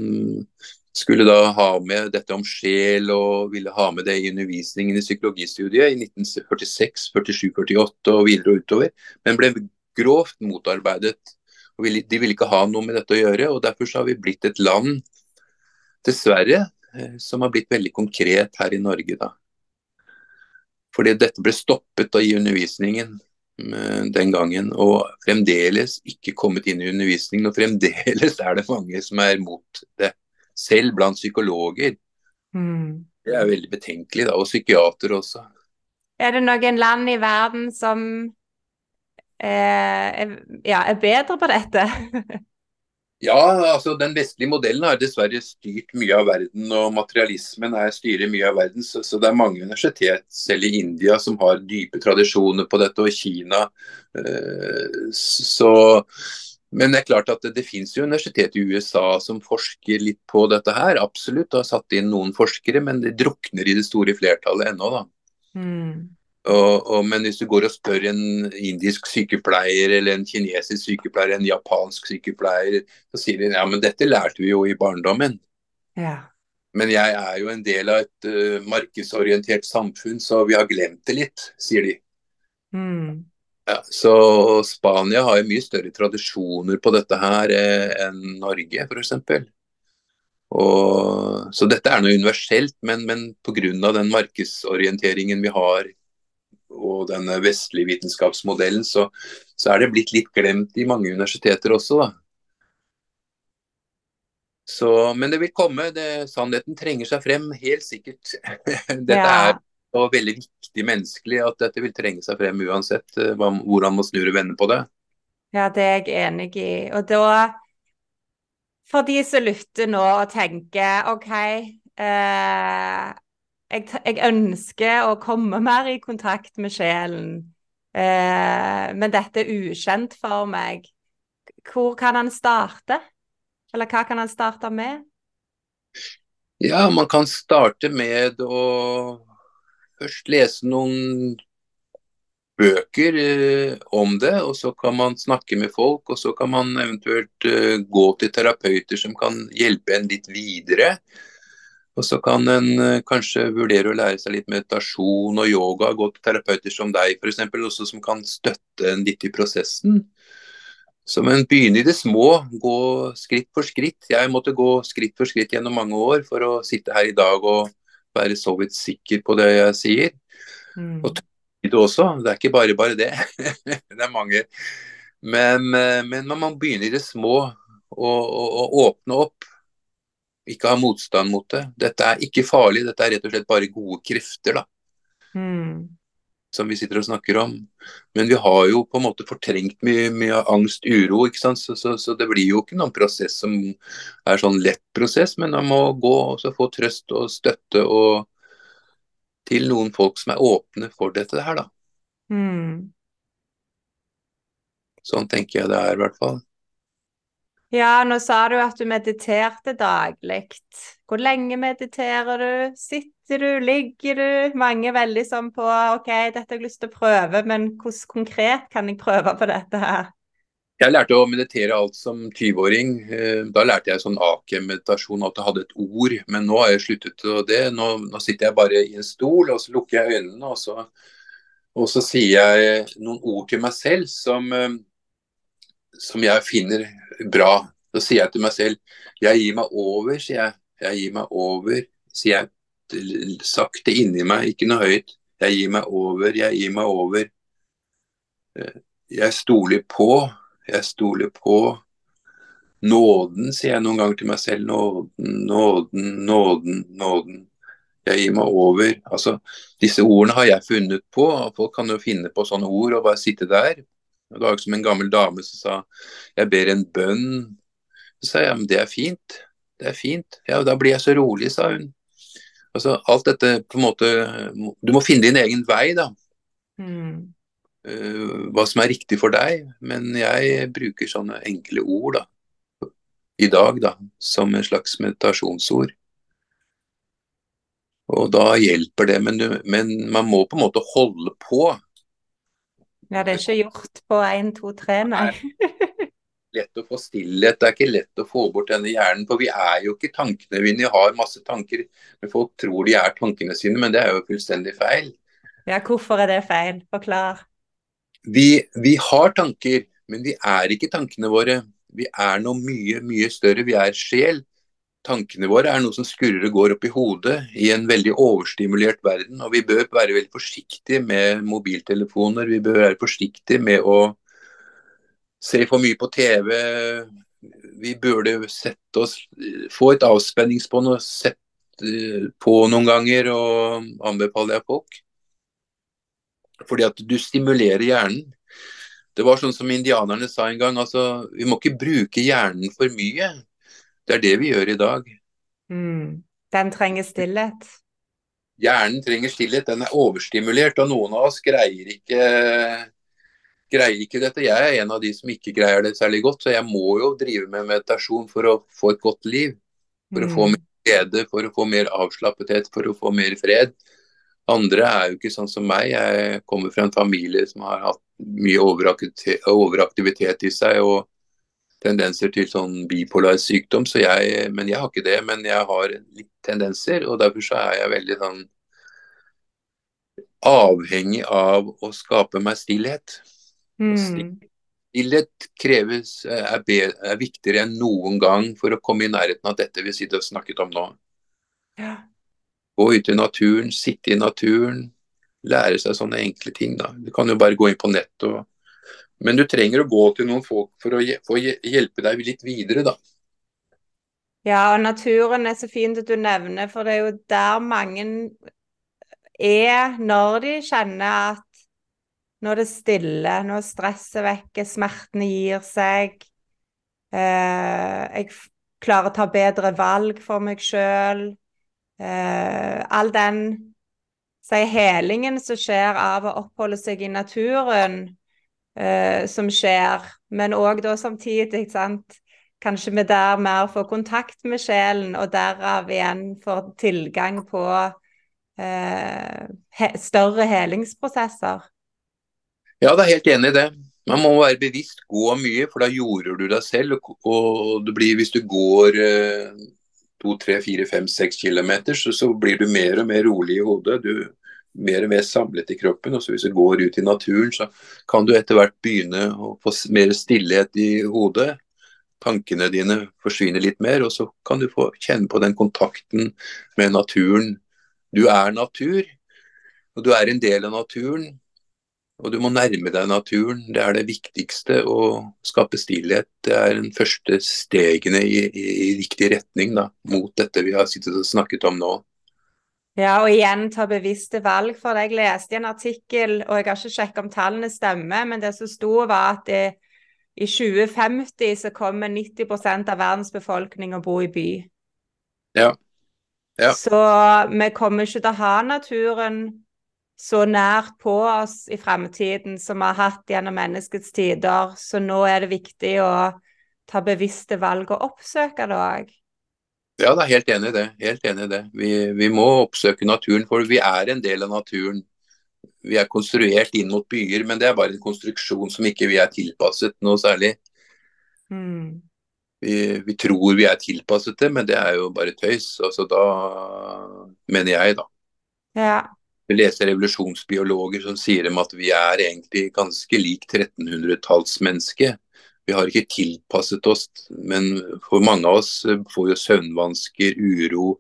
skulle da ha med dette om sjel og ville ha med det i undervisningen i psykologistudiet i 1946, 47, 48 og videre og utover, men ble grovt motarbeidet De ville ikke ha noe med dette å gjøre. og Derfor så har vi blitt et land, dessverre, eh, som har blitt veldig konkret her i Norge. da. Fordi dette ble stoppet da i undervisningen eh, den gangen, og fremdeles ikke kommet inn i undervisningen. Og fremdeles er det mange som er mot det, selv blant psykologer. Mm. Det er veldig betenkelig, da, og psykiatere også. Er det noen land i verden som er, ja, er bedre på dette? ja, altså den vestlige modellen har dessverre styrt mye av verden, og materialismen er styrer mye av verden. Så, så, det er mange universitet, selv i India, som har dype tradisjoner på dette, og Kina. Eh, så men det er klart at det, det finnes jo universitet i USA som forsker litt på dette her. Absolutt, Og har satt inn noen forskere, men det drukner i det store flertallet ennå, da. Mm. Og, og, men hvis du går og spør en indisk sykepleier eller en kinesisk sykepleier, en japansk sykepleier, så sier de ja, men dette lærte vi jo i barndommen. Ja. Men jeg er jo en del av et uh, markedsorientert samfunn, så vi har glemt det litt, sier de. Mm. Ja, så Spania har jo mye større tradisjoner på dette her eh, enn Norge, f.eks. Så dette er noe universelt, men, men pga. den markedsorienteringen vi har og denne vestlige vitenskapsmodellen, så, så, er det blitt litt glemt i mange universiteter også. da. Så, men det vil komme. Det, sannheten trenger seg frem, helt sikkert. Dette ja. er veldig viktig menneskelig at dette vil trenge seg frem uansett hva, hvordan man snur og vender på det. Ja, det er jeg enig i. Og da, for de som lytter nå og tenker OK eh, jeg, jeg, ønsker å komme mer i kontakt med sjelen. Eh, men dette er ukjent for meg. Hvor kan han starte? Eller hva kan han starte med? Ja, man kan starte med å først lese noen bøker eh, om det, og så kan man snakke med folk, og så kan man eventuelt eh, gå til terapeuter som kan hjelpe en litt videre. Og så kan en eh, kanskje vurdere å lære seg litt meditasjon og yoga, gå til terapeuter som deg f.eks., også som kan støtte en litt i prosessen. Så men begynne i det små, gå skritt for skritt. Jeg måtte gå skritt for skritt gjennom mange år for å sitte her i dag og være så vidt sikker på det jeg sier. Mm. Og det også. Det er ikke bare bare det. det er mange. Men, eh, men man må begynne i det små og, åpne opp. Ikke ha motstand mot det. Dette er ikke farlig, dette er rett og slett bare gode krefter. da. Mm. Som vi sitter og snakker om. Men vi har jo på en måte fortrengt mye, mye angst, uro. ikke sant? Så, så, så, det blir jo ikke noen prosess som er sånn lett prosess, men man må gå og få trøst og støtte og til noen folk som er åpne for dette her, da. Mm. Sånn tenker jeg det er, i hvert fall. Ja, nå sa du at du mediterte daglig. Hvor lenge mediterer du? Sitter du, ligger du? Mange er veldig sånn på OK, dette har jeg lyst til å prøve, men hvordan konkret kan jeg prøve på dette her? Jeg lærte å meditere alt som 20-åring. Eh, da lærte jeg sånn AK-meditasjon, at det hadde et ord. Men nå har jeg sluttet med det. Nå, nå, sitter jeg bare i en stol, og så lukker jeg øynene. Og så, og så sier jeg noen ord til meg selv som, eh, som jeg finner bra. Så sier jeg til meg selv Jeg gir meg over, sier jeg. Jeg gir meg over, sier jeg sakte inni meg, ikke noe høyt. Jeg gir meg over, jeg gir meg over. Jeg stoler på. Jeg stoler på nåden, sier jeg noen ganger til meg selv. Nåden, nåden, nåden, nåden. Jeg gir meg over. Altså, disse ordene har jeg funnet på. Folk kan jo finne på sånne ord og bare sitte der. Det var som en gammel dame som sa jeg ber en bønn. Så sa jeg men det er fint. Det er fint. Ja, da blir jeg så rolig, sa hun. Altså, alt dette på en måte Du må finne din egen vei, da. Mm. Uh, hva som er riktig for deg. Men jeg bruker sånne enkle ord da, i dag da, som en slags meditasjonsord. Og da hjelper det, men, du, men, man må på en måte holde på. Ja, det er ikke gjort på én, to, tre, nei. lett å få stillhet, det er ikke lett å få bort denne hjernen. For vi er jo ikke tankene vi har masse tanker. Men folk tror de er tankene sine, men det er jo fullstendig feil. Ja, hvorfor er det feil? Forklar. Vi, vi, har tanker, men vi er ikke tankene våre. Vi er noe mye, mye større. Vi er sjel. Tankene våre er noe som skurrer og går opp i hodet i en veldig overstimulert verden. Og vi bør være veldig forsiktige med mobiltelefoner. Vi bør være forsiktige med å se for mye på TV. Vi burde sette oss Få et avspenningsbånd og sette på noen ganger, og anbefaler jeg folk. Fordi at du stimulerer hjernen. Det var sånn som indianerne sa en gang, altså vi må ikke bruke hjernen for mye. Det er det vi gjør i dag. Mm. Den trenger stillhet? Hjernen trenger stillhet. Den er overstimulert, og noen av oss greier ikke, greier ikke dette. Jeg er en av de som ikke greier det særlig godt, så jeg må jo drive med meditasjon for å få et godt liv. For mm. å få mm. mer glede, for å få mer avslappethet, for å få mer fred. Andre er jo ikke sånn som meg. Jeg kommer fra en familie som har hatt mye overaktivitet, overaktivitet i seg og tendenser til sånn bipolar sykdom. Så jeg, men jeg har ikke det. Men jeg har litt tendenser, og derfor så er jeg veldig sånn avhengig av å skape meg stillhet. Mm. Stillhet kreves, er, er, viktigere enn noen gang for å komme i nærheten av dette vi sitter og snakket om nå. Ja. Gå ut i naturen, sitte i naturen. Lære seg sånne enkle ting. da. Du kan jo bare gå inn på nett og Men du trenger å gå til noen folk for å hjelpe deg litt videre, da. Ja, og naturen er så fint at du nevner, for det er jo der mange er når de kjenner at nå er det stille, nå er stresset vekke, smertene gir seg. Eh, jeg klarer å ta bedre valg for meg sjøl eh, all den si, helingen som skjer av å oppholde seg i naturen, eh, som skjer, men òg da samtidig, sant Kanskje vi der mer får kontakt med sjelen, og derav igjen får tilgang på eh, he større helingsprosesser. Ja, det er helt enig i det. Man må være bevisst, gå mye, for da jorder du deg selv. Og det blir, hvis du går eh, to, tre, fire, fem, seks kilometer, så, blir du mer og mer rolig i hodet. Du mer og mer samlet i kroppen. og så Hvis du går ut i naturen, så kan du etter hvert begynne å få mer stillhet i hodet. Tankene dine forsvinner litt mer, og så kan du få kjenne på den kontakten med naturen. Du er natur, og du er en del av naturen. Og du må nærme deg naturen. Det er det viktigste. Å skape stillhet det er den første stegene i, i, i riktig retning da, mot dette vi har sittet og snakket om nå. Ja, og igjen ta bevisste valg. For jeg leste en artikkel, og jeg har ikke sjekket om tallene stemmer, men det som sto var at det, i 2050 så kommer 90% av verdens befolkning å bo i by. Ja. ja. Så vi kommer ikke til å ha naturen så nært på oss i fremtiden som vi har hatt gjennom menneskets tider. Så nå er det viktig å ta bevisste valg og oppsøke det òg. Ja, da, helt enig i det. Helt enig i det. Vi, vi, må oppsøke naturen, for vi er en del av naturen. Vi er konstruert inn mot byer, men det er bare en konstruksjon som ikke vi er tilpasset noe særlig. Mm. Vi, vi, tror vi er tilpasset det, men det er jo bare tøys. Altså da mener jeg, da. Ja. Vi leser revolusjonsbiologer som sier dem at vi er egentlig ganske lik 1300-tallsmennesket. Vi har ikke tilpasset oss, men for mange av oss får jo søvnvansker, uro,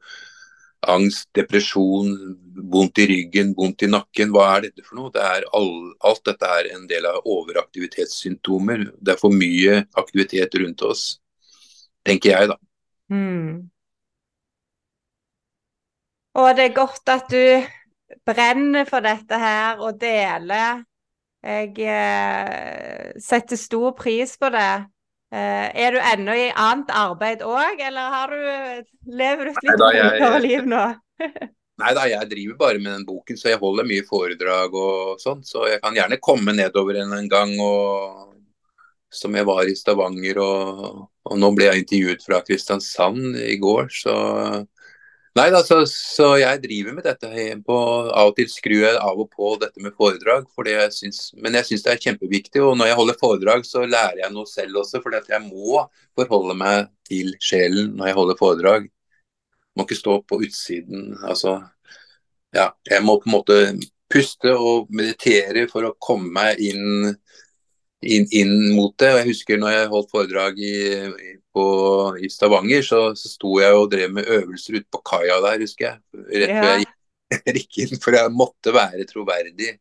angst, depresjon, vondt i ryggen, vondt i nakken. Hva er dette for noe? Det all, alt dette er en del av overaktivitetssymptomer. Det er for mye aktivitet rundt oss, tenker jeg da. Mm. Og det er godt at du brenner for dette her og deler. Jeg eh, setter stor pris på det. Eh, er du ennå i annet arbeid òg, eller har du, lever du et litt roligere liv nå? Nei da, jeg driver bare med den boken, så jeg holder mye foredrag og sånn. Så jeg kan gjerne komme nedover en, en gang og som jeg var i Stavanger, og, og nå ble jeg intervjuet fra Kristiansand i går, så Nei altså, så, jeg driver med dette. På, av og til skrur jeg av og på dette med foredrag. Jeg synes, men jeg syns det er kjempeviktig. Og når jeg holder foredrag, så lærer jeg noe selv også. For jeg må forholde meg til sjelen når jeg holder foredrag. Jeg må ikke stå på utsiden. Altså, ja, jeg må på en måte puste og meditere for å komme meg inn inn, inn, mot det. og Jeg husker når jeg holdt foredrag i, på, i Stavanger, så, så sto jeg og drev med øvelser ute på kaia der, husker jeg. Rett før ja. jeg gikk inn, for jeg måtte være troverdig.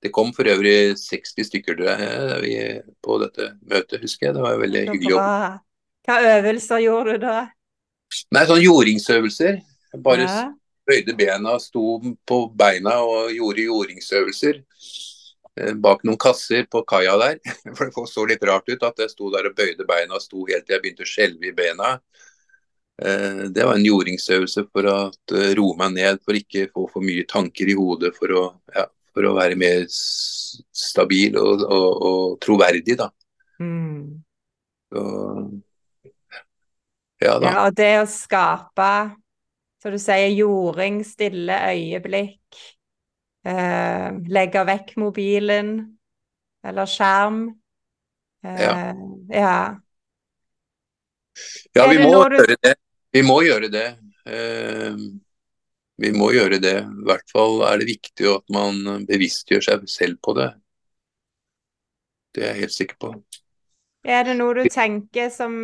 Det kom for øvrig 60 stykker jeg, på dette møtet, husker jeg. Det var veldig hyggelig. Jobb. Hva øvelser gjorde du da? Nei, sånn jordingsøvelser. Jeg bare ja. bøyde bena, sto på beina og gjorde jordingsøvelser. Eh, bak noen kasser på kaia der. For det så litt rart ut at jeg sto der og bøyde beina og sto helt til jeg begynte å skjelve i bena. Eh, det var en jordingsøvelse for å eh, roe meg ned, for ikke få for mye tanker i hodet. For å, ja, for å være mer stabil og, og, og troverdig, da. Mm. Så, ja da. Ja, og det å skape, som du sier, jording, stille øyeblikk Eh, legge vekk mobilen eller skjerm. Eh, ja. ja. Ja, vi må du... Vi må gjøre det. Eh, vi må gjøre det. I hvert fall er det viktig at man bevisstgjør seg selv på det. Det er jeg helt sikker på. Er det noe du tenker som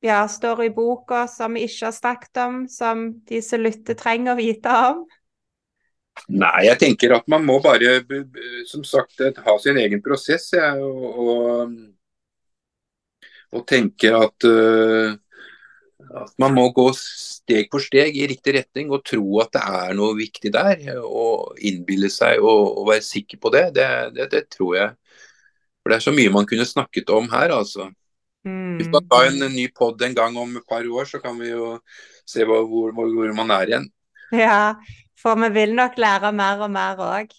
ja, står i boka, som vi ikke har snakket om, som de som lytter trenger å vite om? Nei, jeg tenker at man må bare som sagt, ha sin egen prosess. Ja, og, og, og, tenke at, uh, at, man må gå steg for steg i riktig retning og tro at det er noe viktig der. Og innbille seg og, og være sikker på det. Det, det. det, tror jeg. For Det er så mye man kunne snakket om her, altså. Mm. Hvis man tar en ny pod en gang om et par år, så kan vi jo se hvor, hvor, hvor man er igjen. Ja, for vi vil nok lære mer og mer òg.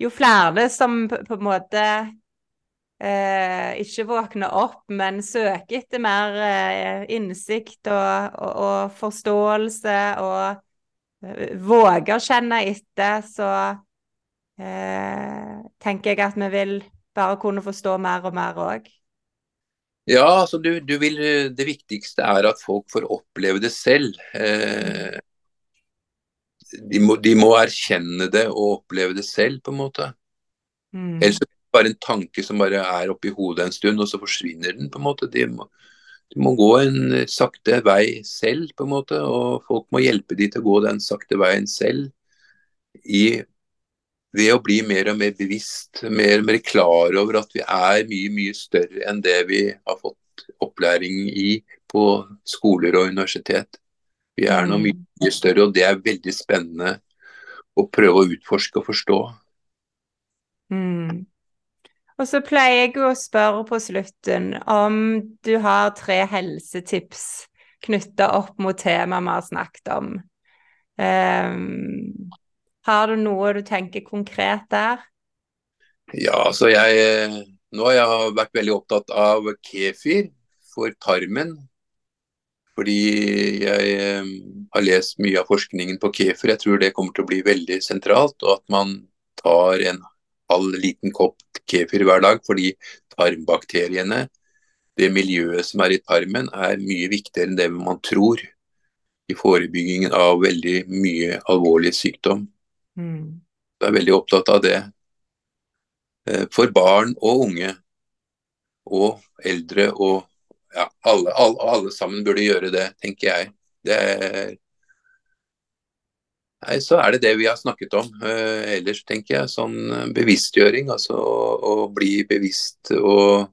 Jo flere som på en måte eh, ikke våkner opp, men søker etter mer eh, innsikt og, og, og, forståelse og eh, våger kjenne etter, så eh, tenker jeg at vi vil bare kunne forstå mer og mer òg. Ja, altså du, du vil, Det viktigste er at folk får oppleve det selv. Eh, de må, de må, erkjenne det og oppleve det selv, på en måte. Mm. Ellers er det bare en tanke som bare er oppi hodet en stund, og så forsvinner den. på en måte. De må, de må gå en sakte vei selv, på en måte, og folk må hjelpe de til å gå den sakte veien selv. I ved å bli mer og mer bevisst, mer og mer klar over at vi er mye, mye større enn det vi har fått opplæring i på skoler og universitet. Vi er nå mye, mye større, og det er veldig spennende å prøve å utforske og forstå. Mm. Og så pleier jeg å spørre på slutten om du har tre helsetips knytta opp mot temaet vi har snakket om. Um, har du noe du tenker konkret der? Ja, altså jeg Nå har jeg vært veldig opptatt av kefir for tarmen. Fordi jeg ehm, har lest mye av forskningen på kefir. Jeg tror det kommer til å bli veldig sentralt. Og at man tar en halv liten kopp kefir hver dag. Fordi tarmbakteriene, det miljøet som er i tarmen, er mye viktigere enn det man tror i forebyggingen av veldig mye alvorlig sykdom. Mm. Jeg er veldig opptatt av det. Eh, for barn og unge og eldre og ja, alle, alle, alle, sammen burde gjøre det, tenker jeg. Det er, nei, så er det det vi har snakket om. Uh, ellers tenker jeg sånn bevisstgjøring. Altså å, å bli bevisst og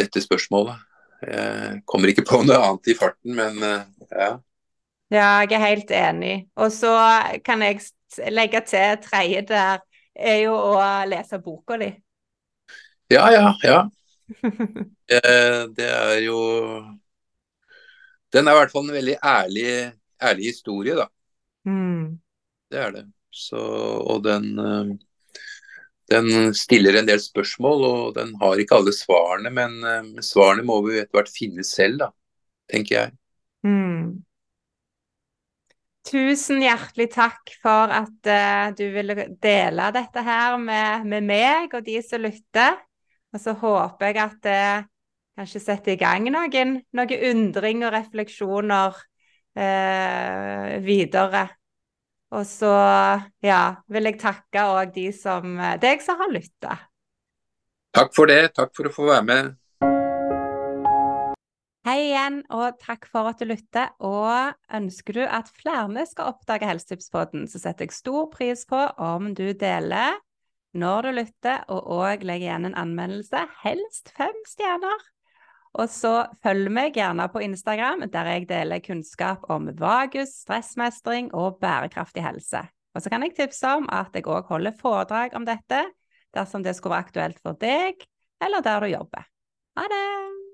dette spørsmålet. Jeg kommer ikke på noe annet i farten, men uh, ja. Ja, jeg er helt enig. Og så kan jeg legge til tredje der, er jo å lese boka di. Ja, ja, ja. det er jo Den er i hvert fall en veldig ærlig, ærlig historie, da. Mm. Det er det. Så, og den, den stiller en del spørsmål, og den har ikke alle svarene. Men svarene må vi etter hvert finne selv, da, tenker jeg. Mm. Tusen hjertelig takk for at uh, du ville dele dette her med, med, meg og de som lytter. Og så håper jeg at det kanskje setter i gang noen, noen undring og refleksjoner eh, videre. Og så ja, vil jeg takke òg de som deg som har lytta. Takk for det. Takk for å få være med. Hei igjen, og takk for at du lytter. Og ønsker du at flere skal oppdage Helsetipspodden, så setter jeg stor pris på om du deler når du lytter, og òg legger igjen en anmeldelse, helst fem stjerner. Og så følg meg gjerne på Instagram, der jeg deler kunnskap om vagus, stressmestring og bærekraftig helse. Og så kan jeg tipse om at jeg òg holder foredrag om dette, dersom det skulle være aktuelt for deg, eller der du jobber. Ha det!